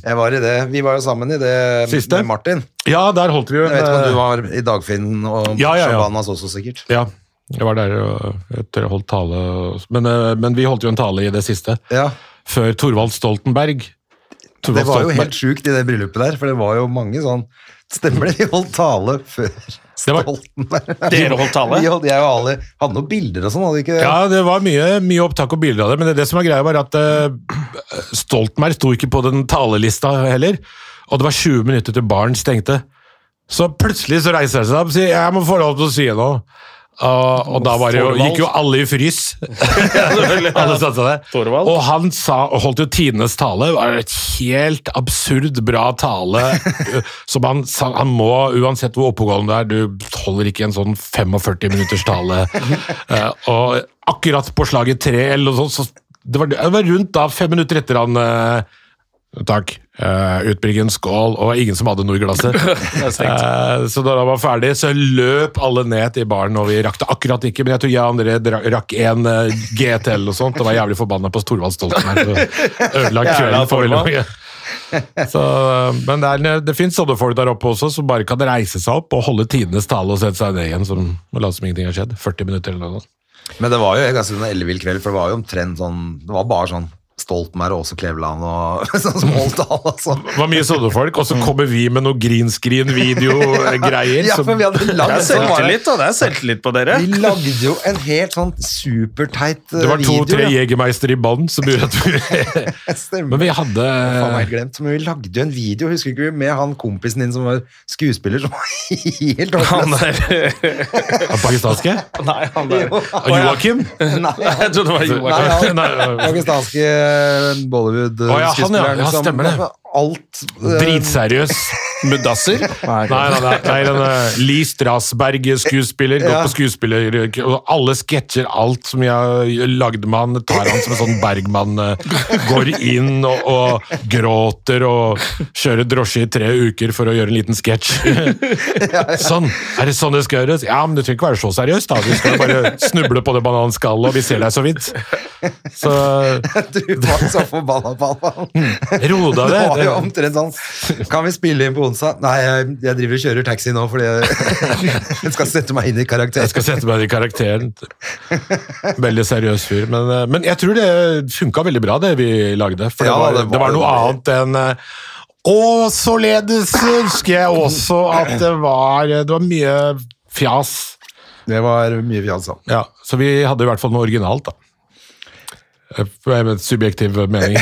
Jeg var i det. Vi var jo sammen i det Siste? med Martin. Ja, der holdt vi jo Jeg vet ikke om du var i Dagfinn og Ja, ja, ja. Shabanas også, sikkert. Ja, jeg var der og etter holdt tale. Men, eh, men vi holdt jo en tale i det siste, Ja, før Thorvald Stoltenberg. Det var jo helt sjukt i det bryllupet der, for det var jo mange sånn Stemmer det? Vi holdt tale før var- Stoltenberg. Dere holdt tale? Vi holdt, jeg og Ali hadde noen bilder og sånn, hadde vi ikke det? Ja, det var mye, mye opptak og bilder av det, men det, det som var greia var at uh, Stoltenberg sto ikke på den talelista heller, og det var 20 minutter til baren stengte. Så plutselig så reiser han seg opp og sier 'jeg må få lov til å si noe'. Og, og da var det jo, gikk jo alle i frys. alle satte seg der. Og han sa, holdt jo tidenes tale. Det var et helt absurd bra tale. Som han han må, uansett hvor oppegående du er, du holder ikke en sånn 45 minutters tale. Eh, og akkurat på slaget tre, eller noe sånt, så det var, det var rundt da, fem minutter etter han eh, Takk. Uh, Utbryggen, skål, og ingen som hadde noe i glasset. uh, så da han var ferdig, så løp alle ned til baren, og vi rakk det akkurat ikke. Men jeg tror jeg og André rakk en uh, GT eller noe sånt. Og var jævlig forbanna på Thorvald Stoltenberg. så Ødela kvelden for veldig mange. Så, eh, men det, er, det finnes sånne folk der oppe også som bare kan reise seg opp og holde tidenes tale og sette seg ned igjen som og late som ingenting har skjedd. 40 minutter eller noe. Men det var jo en ganske sånn ellevill kveld, for det var jo omtrent sånn Det var bare sånn Stoltenberg og også Kleveland og sånn som holdt tall, altså. Det var mye sånne folk, og så kommer vi med noe green screen-video-greier. Ja, for vi hadde Det lagd er sånn selvtillit, og Det er selvtillit på dere. Vi lagde jo en helt sånn superteit video. Det var to-tre ja. Jegermeister i bånn som gjorde at vi Stemmer. Men vi hadde Faen meg glemt. Men vi lagde jo en video, husker ikke vi, med han kompisen din som var skuespiller, som var helt Han håpløs. der Han pakistanske? Nei, han der. Jo. Joakim? Nei, Jeg trodde det var Nei, Joakim. han- Nei, pakistanske Å, ja, han, ja. Ja, stemmer det. Alt eh, Dritseriøs. muddasser? Nei, nei, nei, nei uh, Lee Strasberg-skuespiller. Gått Ja. på skuespiller... Og alle sketsjer, alt som jeg lagde med han, tar han som en sånn Bergman. eh, går inn og, og gråter og kjører drosje i tre uker for å gjøre en liten sketsj. sånn! Er det sånn det skal gjøres? Ja, men du trenger ikke være så seriøst. da. Du skal bare snuble på det bananskallet, og vi ser deg så vidt. Så Du var så forbanna på han. ro deg Det var omtrent sånn Kan vi spille inn på onsdag? Nei, jeg, jeg driver og kjører taxi nå fordi jeg, jeg skal sette meg inn i karakteren. Jeg skal sette meg inn i karakteren. Veldig seriøs fyr. Men, eh, men jeg tror det funka veldig bra, det vi lagde. For Ja, det, var, det var det var noe annet enn eh, Og således husker jeg også at det var, det var mye fjas. Det var mye fjas. da. Ja, så vi hadde i hvert fall noe originalt, da. Eh, Med subjektiv mening.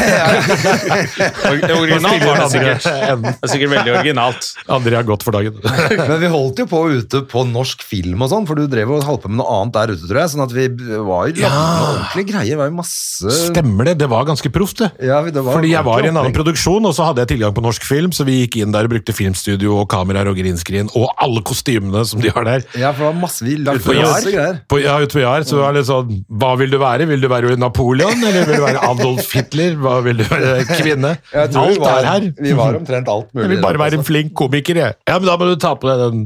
Originalt var det sikkert. Det er sikkert veldig originalt. André har gått for dagen. Men vi holdt jo på ute på norsk film og sånn, for du drev og holdt på med noe annet der ute, tror jeg. Sånn at vi var jo ja. ordentlige greier. Var jo masse Stemmer det, det var ganske proft, det. Ja, det var Fordi jeg var i en annen produksjon, og så hadde jeg tilgang på norsk film, så vi gikk inn der og brukte filmstudio og kameraer og green og alle kostymene som de har der. Ja, for det var masse vi lagde På masse greier. På, ja, ute på Jar, så var det litt sånn Hva vil du være? Vil du være Napoleon, eller vil du være Adolf Hitler? Hva vil du være kvinne? Vi Alt var, er her. Vi var omtrent alt mulig. Jeg vil bare være en altså. flink komiker, jeg. Ja, men da må du ta på deg den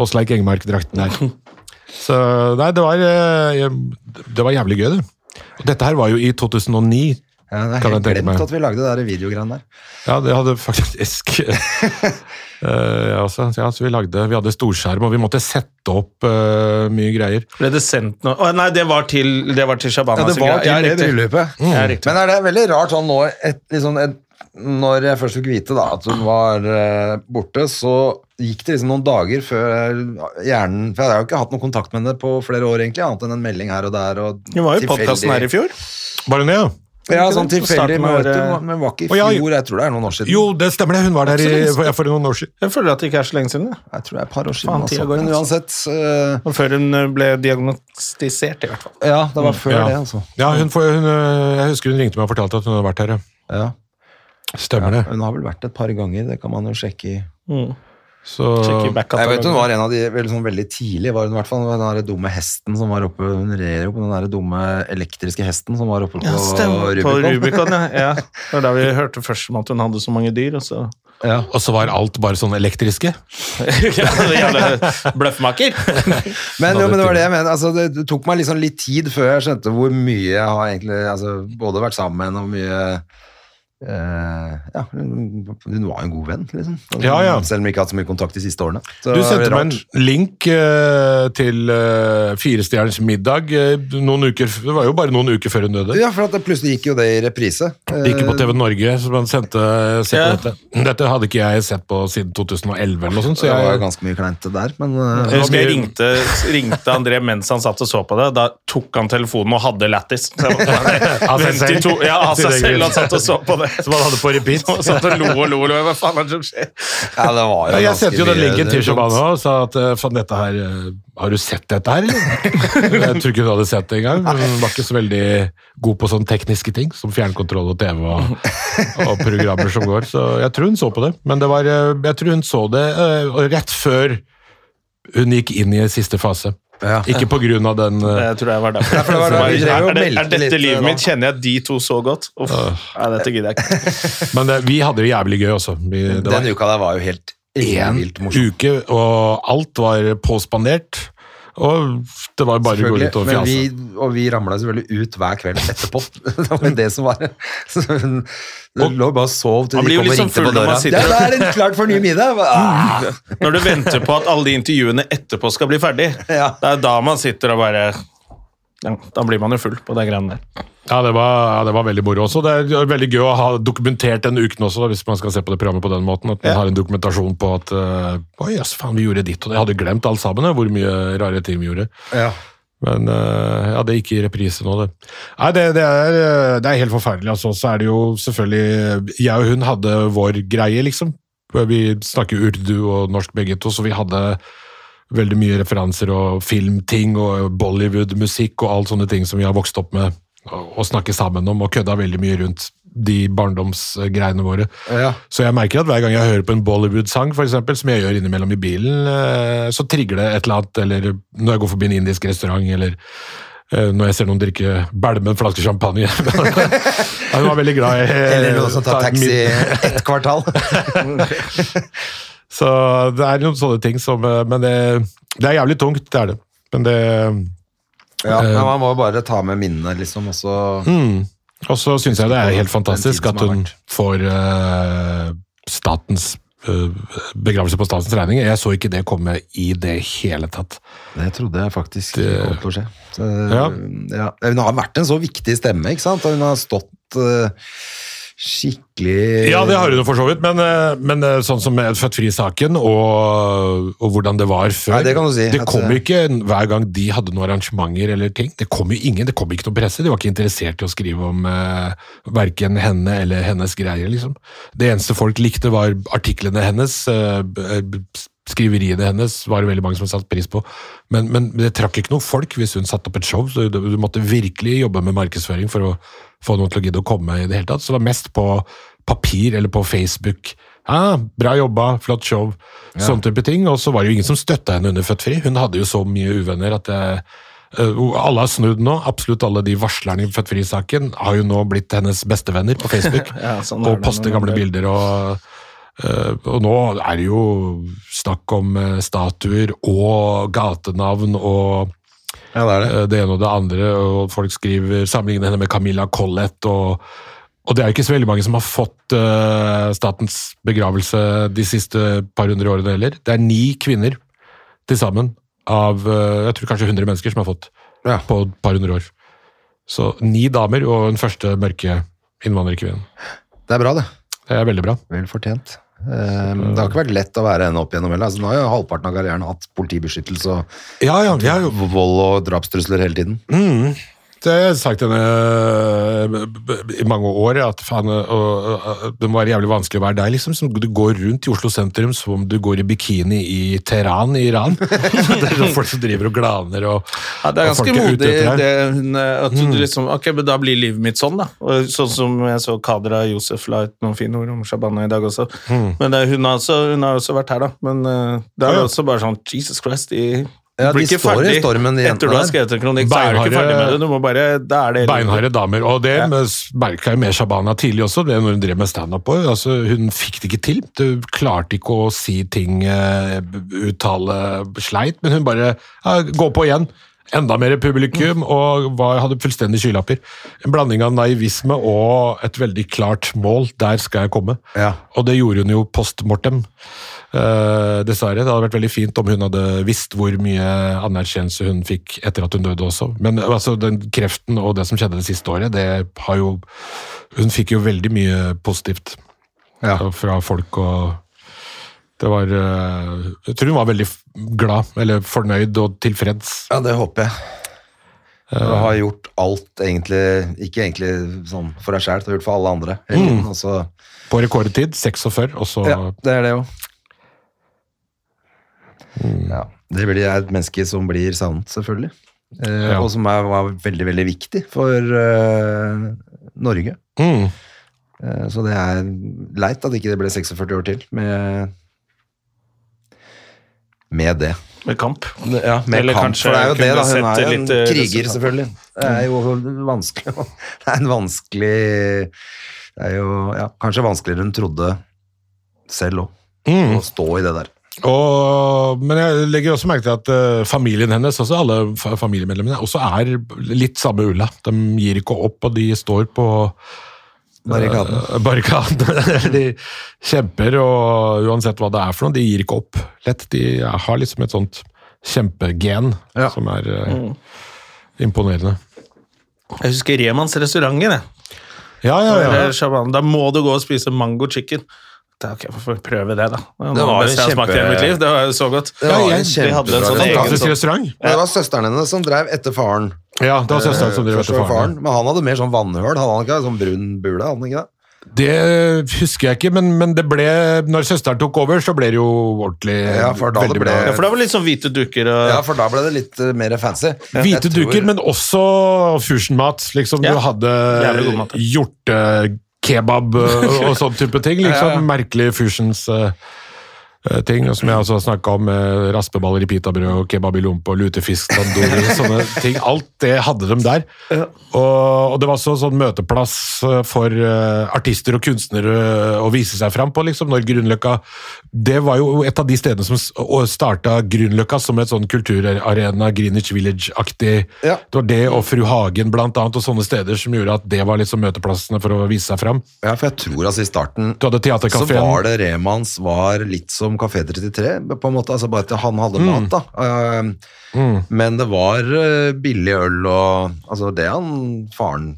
Åsleik Engmark-drakten her. Så nei, det var, eh, det var jævlig gøy, det. Og dette her var jo i 2009. Ja, det er helt glemt at vi lagde det der videogreiene der. Ja, det hadde faktisk uh, ja, ja, så vi lagde Vi hadde storskjerm, og vi måtte sette opp uh, mye greier. Ble det sendt noe oh, Nei, det var til, det var til Shabana. Ja, det var til det bryllupet. Ja. Men er det veldig rart sånn nå et, liksom et, Når jeg først fikk vite da at hun var uh, borte, så gikk det liksom noen dager før hjernen For jeg har jo ikke hatt noen kontakt med henne på flere år, egentlig, annet enn en melding her og der. Og Hun var jo i podkasten her i fjor. Var hun det, ja? Ja, sånn tilfeldig møte, året. men var ikke i fjor. Jeg tror det er noen år siden. Jo, det stemmer det. Hun var der i, for, for noen år siden. Jeg føler at det ikke er så lenge siden. det. Jeg tror det er et par år siden. Faen, altså. går, Men uansett eh, Og Før hun eh, ble diagnostisert, i hvert fall. Ja, det var før Ja. det, altså. Ja, hun, hun, øh, jeg husker hun ringte meg og fortalte at hun hadde vært her. ja. Ja. Stemmer det. Hun har vel vært et par ganger, det kan man jo sjekke i Så, Jeg vet hun var en av de veldig, sånn, veldig tidlig, var hun i hvert fall den der dumme hesten som var oppe Hun rer jo på den der dumme elektriske hesten som var oppe på Ja, stemmer. På Rubicon. Rubicon, ja. ja. Det var da vi hørte først om at hun hadde så mange dyr, og så Ja. og så var alt bare sånn elektriske. Ja, Jævla bløffmaker. Men, jo, men det var det jeg mener. Altså, det, det tok meg liksom litt tid før jeg skjønte hvor mye jeg har egentlig altså, både vært sammen med henne og mye eh, ja, hun var jo en god venn, liksom. Ja, ja. Selv om vi ikke har hatt så mye kontakt de siste årene. Så Du sendte meg en link uh, til uh, Firestjerners middag noen uker, Det var jo bare noen uker før hun døde. Ja, for at det plutselig gikk jo det i reprise. Det gikk på TV Norge, så man sendte se på Ja. dette. Dette hadde ikke jeg sett på siden 2011 eller noe sånt, Så jeg, det var jo ganske mye kleint der, men Jeg husker jeg ringte, ringte André mens han satt og så på det. Da tok han telefonen og hadde lættis. Så jeg måtte- Av seg selv? Ja, av seg selv. Han satt og så på det. som han hadde på repeat. Og satt og lo og lo. og lo. Hva faen er det som skjer? Ja, det var jo Ja, jeg sendte jo den linken til. Shabana og sa at eh, faen, dette her eh, Har du sett dette her, eller? Jeg tror ikke hun hadde sett det engang. Hun var ikke så veldig god på sånne tekniske ting, som fjernkontroll og TV og, og programmer som går. Så jeg tror hun så på det. Men det var, eh, jeg tror hun så det rett før hun gikk inn i siste fase. Ja. Ikke på grunn av den uh... Det tror jeg var derfor. for det var derfor. Er, det, er dette livet mitt? Kjenner jeg de to så godt? Uff, nei, dette gidder jeg ikke. Men det, vi hadde det jævlig gøy også. Vi, det var Den uka der var jo helt én uke, og alt var påspandert. Og det var bare å gå ut og fjase. vi, og vi ramla selvfølgelig ut hver kveld etterpå. det var det som var Så hun lå bare og sov til de kom og sånn ringte på døra. Ja, da er det klart for ny middag! Ah! Når du venter på at alle de intervjuene etterpå skal bli ferdig, Ja. det er da man sitter og bare ja, Da blir man jo full på de greiene der. Ja, det var, ja, det var veldig moro også. Det er veldig gøy å ha dokumentert den uken også, hvis man skal se på det programmet på den måten. At man Ja. har en dokumentasjon på at uh, Oi, jøss, faen, vi gjorde ditt, og det. Jeg hadde glemt alt sammen, hvor mye rare ting vi gjorde. Ja. Men uh, ja, det gikk i reprise nå, det. Nei, det, det, er, eh, det er helt forferdelig. Altså. Så er det jo selvfølgelig Jeg og hun hadde vår greie, liksom. Vi snakker urdu og norsk begge to, så vi hadde veldig mye referanser og filmting og Bollywood-musikk og alt sånne ting som vi har vokst opp med å snakke sammen om, og kødda veldig mye rundt de barndomsgreiene våre. Ja. Så jeg merker at hver gang jeg hører på en Bollywood-sang, for eksempel, som jeg gjør innimellom i bilen, eh, så trigger det et eller annet, eller når jeg går forbi en indisk restaurant, eller eh, når jeg ser noen drikke bælme en flaske champagne. Han var veldig glad i Eller noen som tar taxi ett kvartal. Så det er noen sånne ting som eh, Men det, det er jævlig tungt, det er det. Men det Ja, men man må bare ta med minnene, liksom, og så Og så syns jeg det er helt fantastisk at hun får uh, statens eh, begravelse på statens regning. Jeg så ikke det komme i det hele tatt. Det trodde jeg faktisk Det- kom til å skje. Så, Ja. ja. Hun har vært en så viktig stemme, ikke sant? Og hun har stått eh, skikkelig Ja, det har hun for så vidt, men, eh, men eh, sånn som med Født fri-saken og, og hvordan det var før Nei, det kan du si. Det kom eh, jo ikke hver gang de hadde noen arrangementer eller ting. Det kom jo ingen, det kom ikke noe presse. De var ikke interessert i å skrive om uh, verken henne eller hennes greier, liksom. Det eneste folk likte, var artiklene hennes. eh, Skriveriene hennes var det veldig mange som satte pris på, men, men det trakk ikke noen folk hvis hun satte opp et show. så Du, måtte virkelig jobbe med markedsføring for å få noen til å gidde å komme i det hele tatt. Så det var mest på papir eller på Facebook. Ja, bra jobba, flott show, sånn type ting. Og så var det jo ingen som støtta henne under Født fri. Hun hadde jo så mye uvenner at det, eh, alle har snudd nå. Absolutt alle de varslerne i Født fri-saken har jo nå blitt hennes bestevenner på Facebook. Ja, sånn og poster gamle bilder og eh, og nå er det jo snakk om eh, statuer og gatenavn og Ja, det det. eh, det ene og det andre, og folk skriver sammenligner henne med Camilla Collett, og, og det er jo ikke så veldig mange som har fått uh, statens begravelse de siste par hundre årene heller. Det er ni kvinner til sammen av uh, jeg tror kanskje 100 mennesker som har fått Ja. på et par hundre år. Så ni damer og den første mørke innvandrerkvinnen. Det er bra, det. Det er veldig bra. Vel fortjent. Eh, det har ikke vært lett å være henne opp gjennom heller. Altså, nå har jo halvparten av karrieren hatt politibeskyttelse og Ja, ja, jo vold og drapstrusler hele tiden. Det har jeg sagt henne eh, b- i mange år, at faen, og, det må være jævlig vanskelig å være deg, liksom. Som du går rundt i Oslo sentrum som om du går i bikini i Teheran i Iran. det er folk som driver og glaner og Ja, det er ganske modig deg. det eh, at du liksom Ok, men da blir livet mitt sånn, da. Og sånn som jeg så Kadra Josef la ut noen fine ord om Shabana i dag også. Men det, hun, har også, hun har også vært her, da. Men eh, det er Ja, ja. også bare sånn Jesus Christ, de Ja, blir de ikke står i stormen, de etter du har skrevet en kronikk. Så er du ikke Beinharde- ferdig med det. Du må bare, da er det Beinharde damer. Og det merka jeg med Shabana tidlig også, det når hun drev med standup på. Altså, hun fikk det ikke til. Du klarte ikke å si ting, eh, uttale sleit, men hun bare ja, Gå på igjen. Enda mer publikum, og var, hadde fullstendig skylapper. En blanding av naivisme og et veldig klart mål. Der skal jeg komme. Ja. Og det gjorde hun jo post mortem. Eh, dessverre. Det hadde vært veldig fint om hun hadde visst hvor mye anerkjennelse hun fikk etter at hun døde også. Men altså, den kreften og det som skjedde det siste året, det har jo Hun fikk jo veldig mye positivt Ja. fra folk og det var eh, Jeg tror hun var veldig glad, eller fornøyd og tilfreds. Ja, det håper jeg. Du har gjort alt egentlig, ikke egentlig sånn for deg sjæl, du har gjort for alle andre. Mm. På rekordtid, 46, og så ja, det er det jo. Ja, det blir et menneske som blir savnet, selvfølgelig. Eh, Ja. Og som er, var veldig, veldig viktig for eh, Norge. mm. Eh, så det er leit at ikke det ble 46 år til med, med det. Med kamp. Ja, med Eller kamp, kanskje for det er jo det, da. Hun er jo en litt, eh, kriger, selvfølgelig. Det er jo vanskelig Det er en vanskelig Det er jo ja, kanskje vanskeligere enn hun trodde selv òg, Mm. å stå i det der. Og, men jeg legger også merke til at eh, familien hennes, også alle familiemedlemmene, også er litt samme ulla. De gir ikke opp, og de står på Barrikaden. Uh, barrikaden. de kjemper, og uansett hva det er for noe, de gir ikke opp lett. De har liksom et sånt kjempegen Ja. som er eh, imponerende. Jeg husker Remans restaurant. Ja, ja, ja. Da må du gå og spise mango chicken. Da, ok, jeg får prøve det, da. Det Det var det jo smakt i mitt liv. Det var så godt. Det var en en kjempebra sånn restaurant. Fantastisk restaurant. Det var søsteren hennes som drev etter faren. Ja, det var søsteren som Eh, drev etter var faren. Men han hadde mer sånn vannhøl, hadde han ikke? Sånn brun bule, hadde han ikke det? Det husker jeg ikke, men, men det ble, når søsteren tok over, så ble det jo ordentlig Ja, for da det veldig ble- bra. Ja, for det var litt sånn hvite duker og Ja, for da ble det litt eh, mer fancy. Hvite duker, men også fusionmat. Liksom, Ja. Du hadde Jævlig mat, hjortekebab og, sånn type ting. Liksom. Merkelige fusions. Eh, eh, ting, og som jeg også har snakka om, med raspeballer i pitabrød og kebab i lompe og lutefisk, tandoori, sånne ting. Alt det hadde de der. Og, og det var også sånn møteplass eh, for uh, artister og kunstnere å vise seg fram på, liksom, når Grünerløkka Det var jo et av de stedene som starta Grünerløkka som et sånn kulturarena, Greenwich Village-aktig. Ja. Det var det og Fru Hagen blant annet, og sånne steder som gjorde at det var liksom møteplassene for å vise seg fram. Ja, for jeg tror altså i starten så var det Remans var litt som Kafé 33, på en måte, altså bare at han hadde Mm. mat da. Eh, Men det var eh, billig øl og, altså det han, faren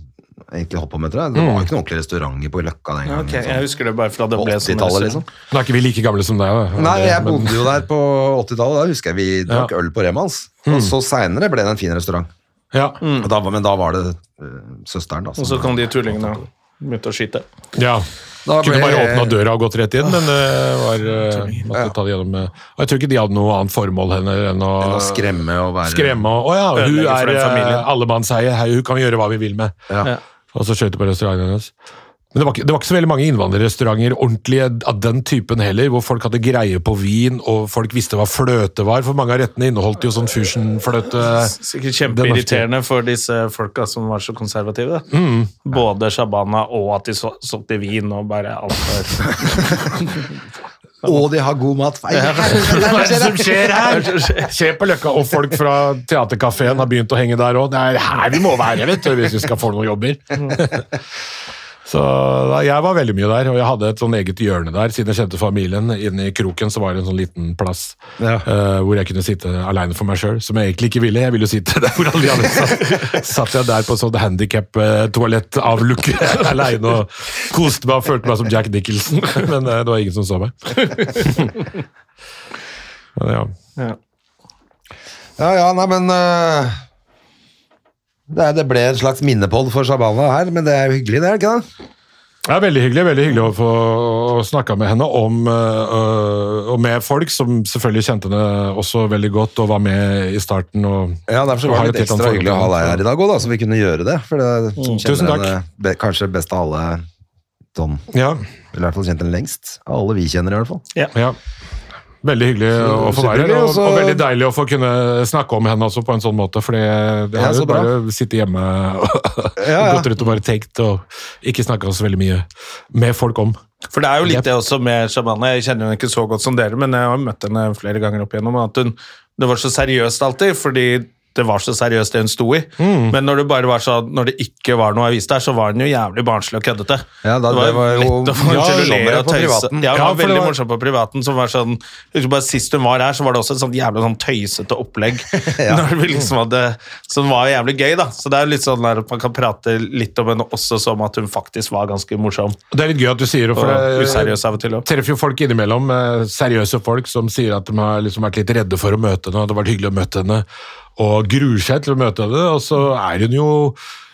egentlig holdt på med, tror jeg. Det Mm. var ikke noen ordentlige restauranter på Løkka den gangen. Okay, sånn. Jeg husker det bare fra det ble sånn 80-tallet liksom. Nå er ikke vi like gamle som deg. da. Nei, jeg Men- bodde jo der på 80-tallet, da husker jeg vi drakk Ja. øl på Remans. Og så senere ble det en fin restaurant. Ja, Og da, men da var det uh, søsteren da. Og så kom de tullingene begynne å skyte. ja. Da Kunne bare åpna døra og gått rett inn, men det var eh, måtte ta det gjennom eh, Og jeg tror ikke de hadde noe annet formål enn å, Enn å skremme og være skremme og Å ja, hun er uh, allemannseie, hun kan gjøre hva vi vil med. Ja. Ja. Og så skjøt de på restauranten hennes. Men det var, ikke, det var ikke så veldig mange innvandrerrestauranter ordentlige av den typen heller, hvor folk hadde greie på vin, og folk visste hva fløte var, for mange av rettene inneholdt jo sånn fusion-fløte. Sikkert kjempeirriterende for disse folka som var så konservative. Mm. Både Shabana og at de så- solgte vin og bare alt der. Og de har god mat. Hva er det som skjer her? Se på Løkka, og folk fra teaterkafeen har begynt å henge der òg. Det er her vi må være vet du, hvis vi skal få noen jobber. Så Jeg var veldig mye der, og jeg hadde et sånn eget hjørne der. Siden jeg kjente familien. Inne i kroken så var det en sånn liten plass Ja. uh, hvor jeg kunne sitte aleine for meg sjøl, som jeg egentlig ikke ville. Jeg ville jo sitte der hvor alle de andre satt. Satt jeg der på sånn handikap-toalett av lukke aleine og koste meg og følte meg som Jack Nicholson. Men uh, det var ingen som så meg. Men ja. Ja. Ja, ja, nei, men øh, det, er- det ble en slags minnepoll for Shabana her, men det er jo hyggelig, det er ikke det? Det er veldig hyggelig veldig hyggelig å få snakka med henne om øh, og med folk som selvfølgelig kjente henne også veldig godt og var med i starten. Og, Ja, derfor var det et litt ekstra hyggelig å ha deg her i dag òg, da, så vi kunne gjøre det. For det kjenner Tusen takk. henne kanskje best av alle sånn, Ja, eller i hvert fall kjent henne lengst. Av alle vi kjenner, i hvert fall. ja. Veldig hyggelig å få være her, og, og veldig deilig å få kunne snakke om henne også på en sånn måte. For det er har jo bra. å sittet hjemme og Ja, ja. gått rundt og bare tenkt og ikke snakka så veldig mye med folk om. For det er jo litt det også med Shabana. Jeg kjenner henne ikke så godt som dere, men jeg har møtt henne flere ganger opp igjennom. At hun, det var så seriøst alltid, fordi det var så seriøst det hun sto i. Mm. Men når det bare var sånn, når det ikke var noe avis der, så var den jo jævlig barnslig og køddete. Ja, da- det var, det var jo lett å få ja, og tøyse. Ja, hun var veldig var- morsom på privaten. Som var sånn, bare Sist hun var her, så var det også et sånt jævlig sånn tøysete opplegg. Ja. Når vi liksom hadde, som var jævlig gøy, da. Så det er litt sånn der at man kan prate litt om henne også som at hun faktisk var ganske morsom. Det er litt gøy at du sier det, for Og useriøs av og til treffer jo folk innimellom, eh, seriøse folk som sier at de har liksom vært litt redde for å møte henne, og det har vært hyggelig å møte henne. Og gruer seg til å møte henne, og så er hun jo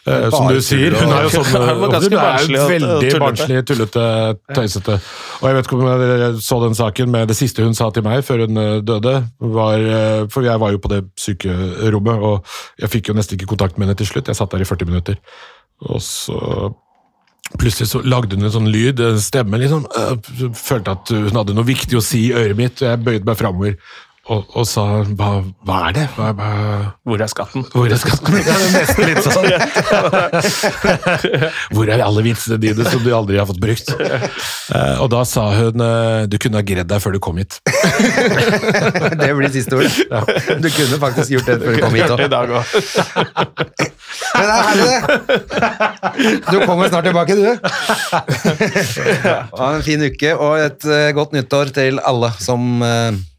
eh, som du sier, hun er jo sånn Hun er jo veldig barnslig, tullete, tøysete. Og jeg vet ikke om jeg så den saken, men det siste hun sa til meg før hun eh, døde, var eh, For jeg var jo på det sykerommet, og jeg fikk jo nesten ikke kontakt med henne til slutt. Jeg satt der i 40 minutter, og så Plutselig så lagde hun en sånn lyd, en stemme, liksom. øh, Følte at hun hadde noe viktig å si i øret mitt, og jeg bøyde meg framover og, og sa hva, hva er det? Hva, hva, Hvor er skatten? hvor er skatten? Ja, det er nesten litt sånn. Hvor er alle vitsene dine som du aldri har fått brukt? Uh, og da sa hun eh, du kunne ha gredd deg før du kom hit. Det blir siste ordet. Du kunne faktisk gjort det før du kom hit òg. Men det er herlig, det! Du kommer snart tilbake, du. Ha en fin uke og et eh, godt nyttår til alle som eh,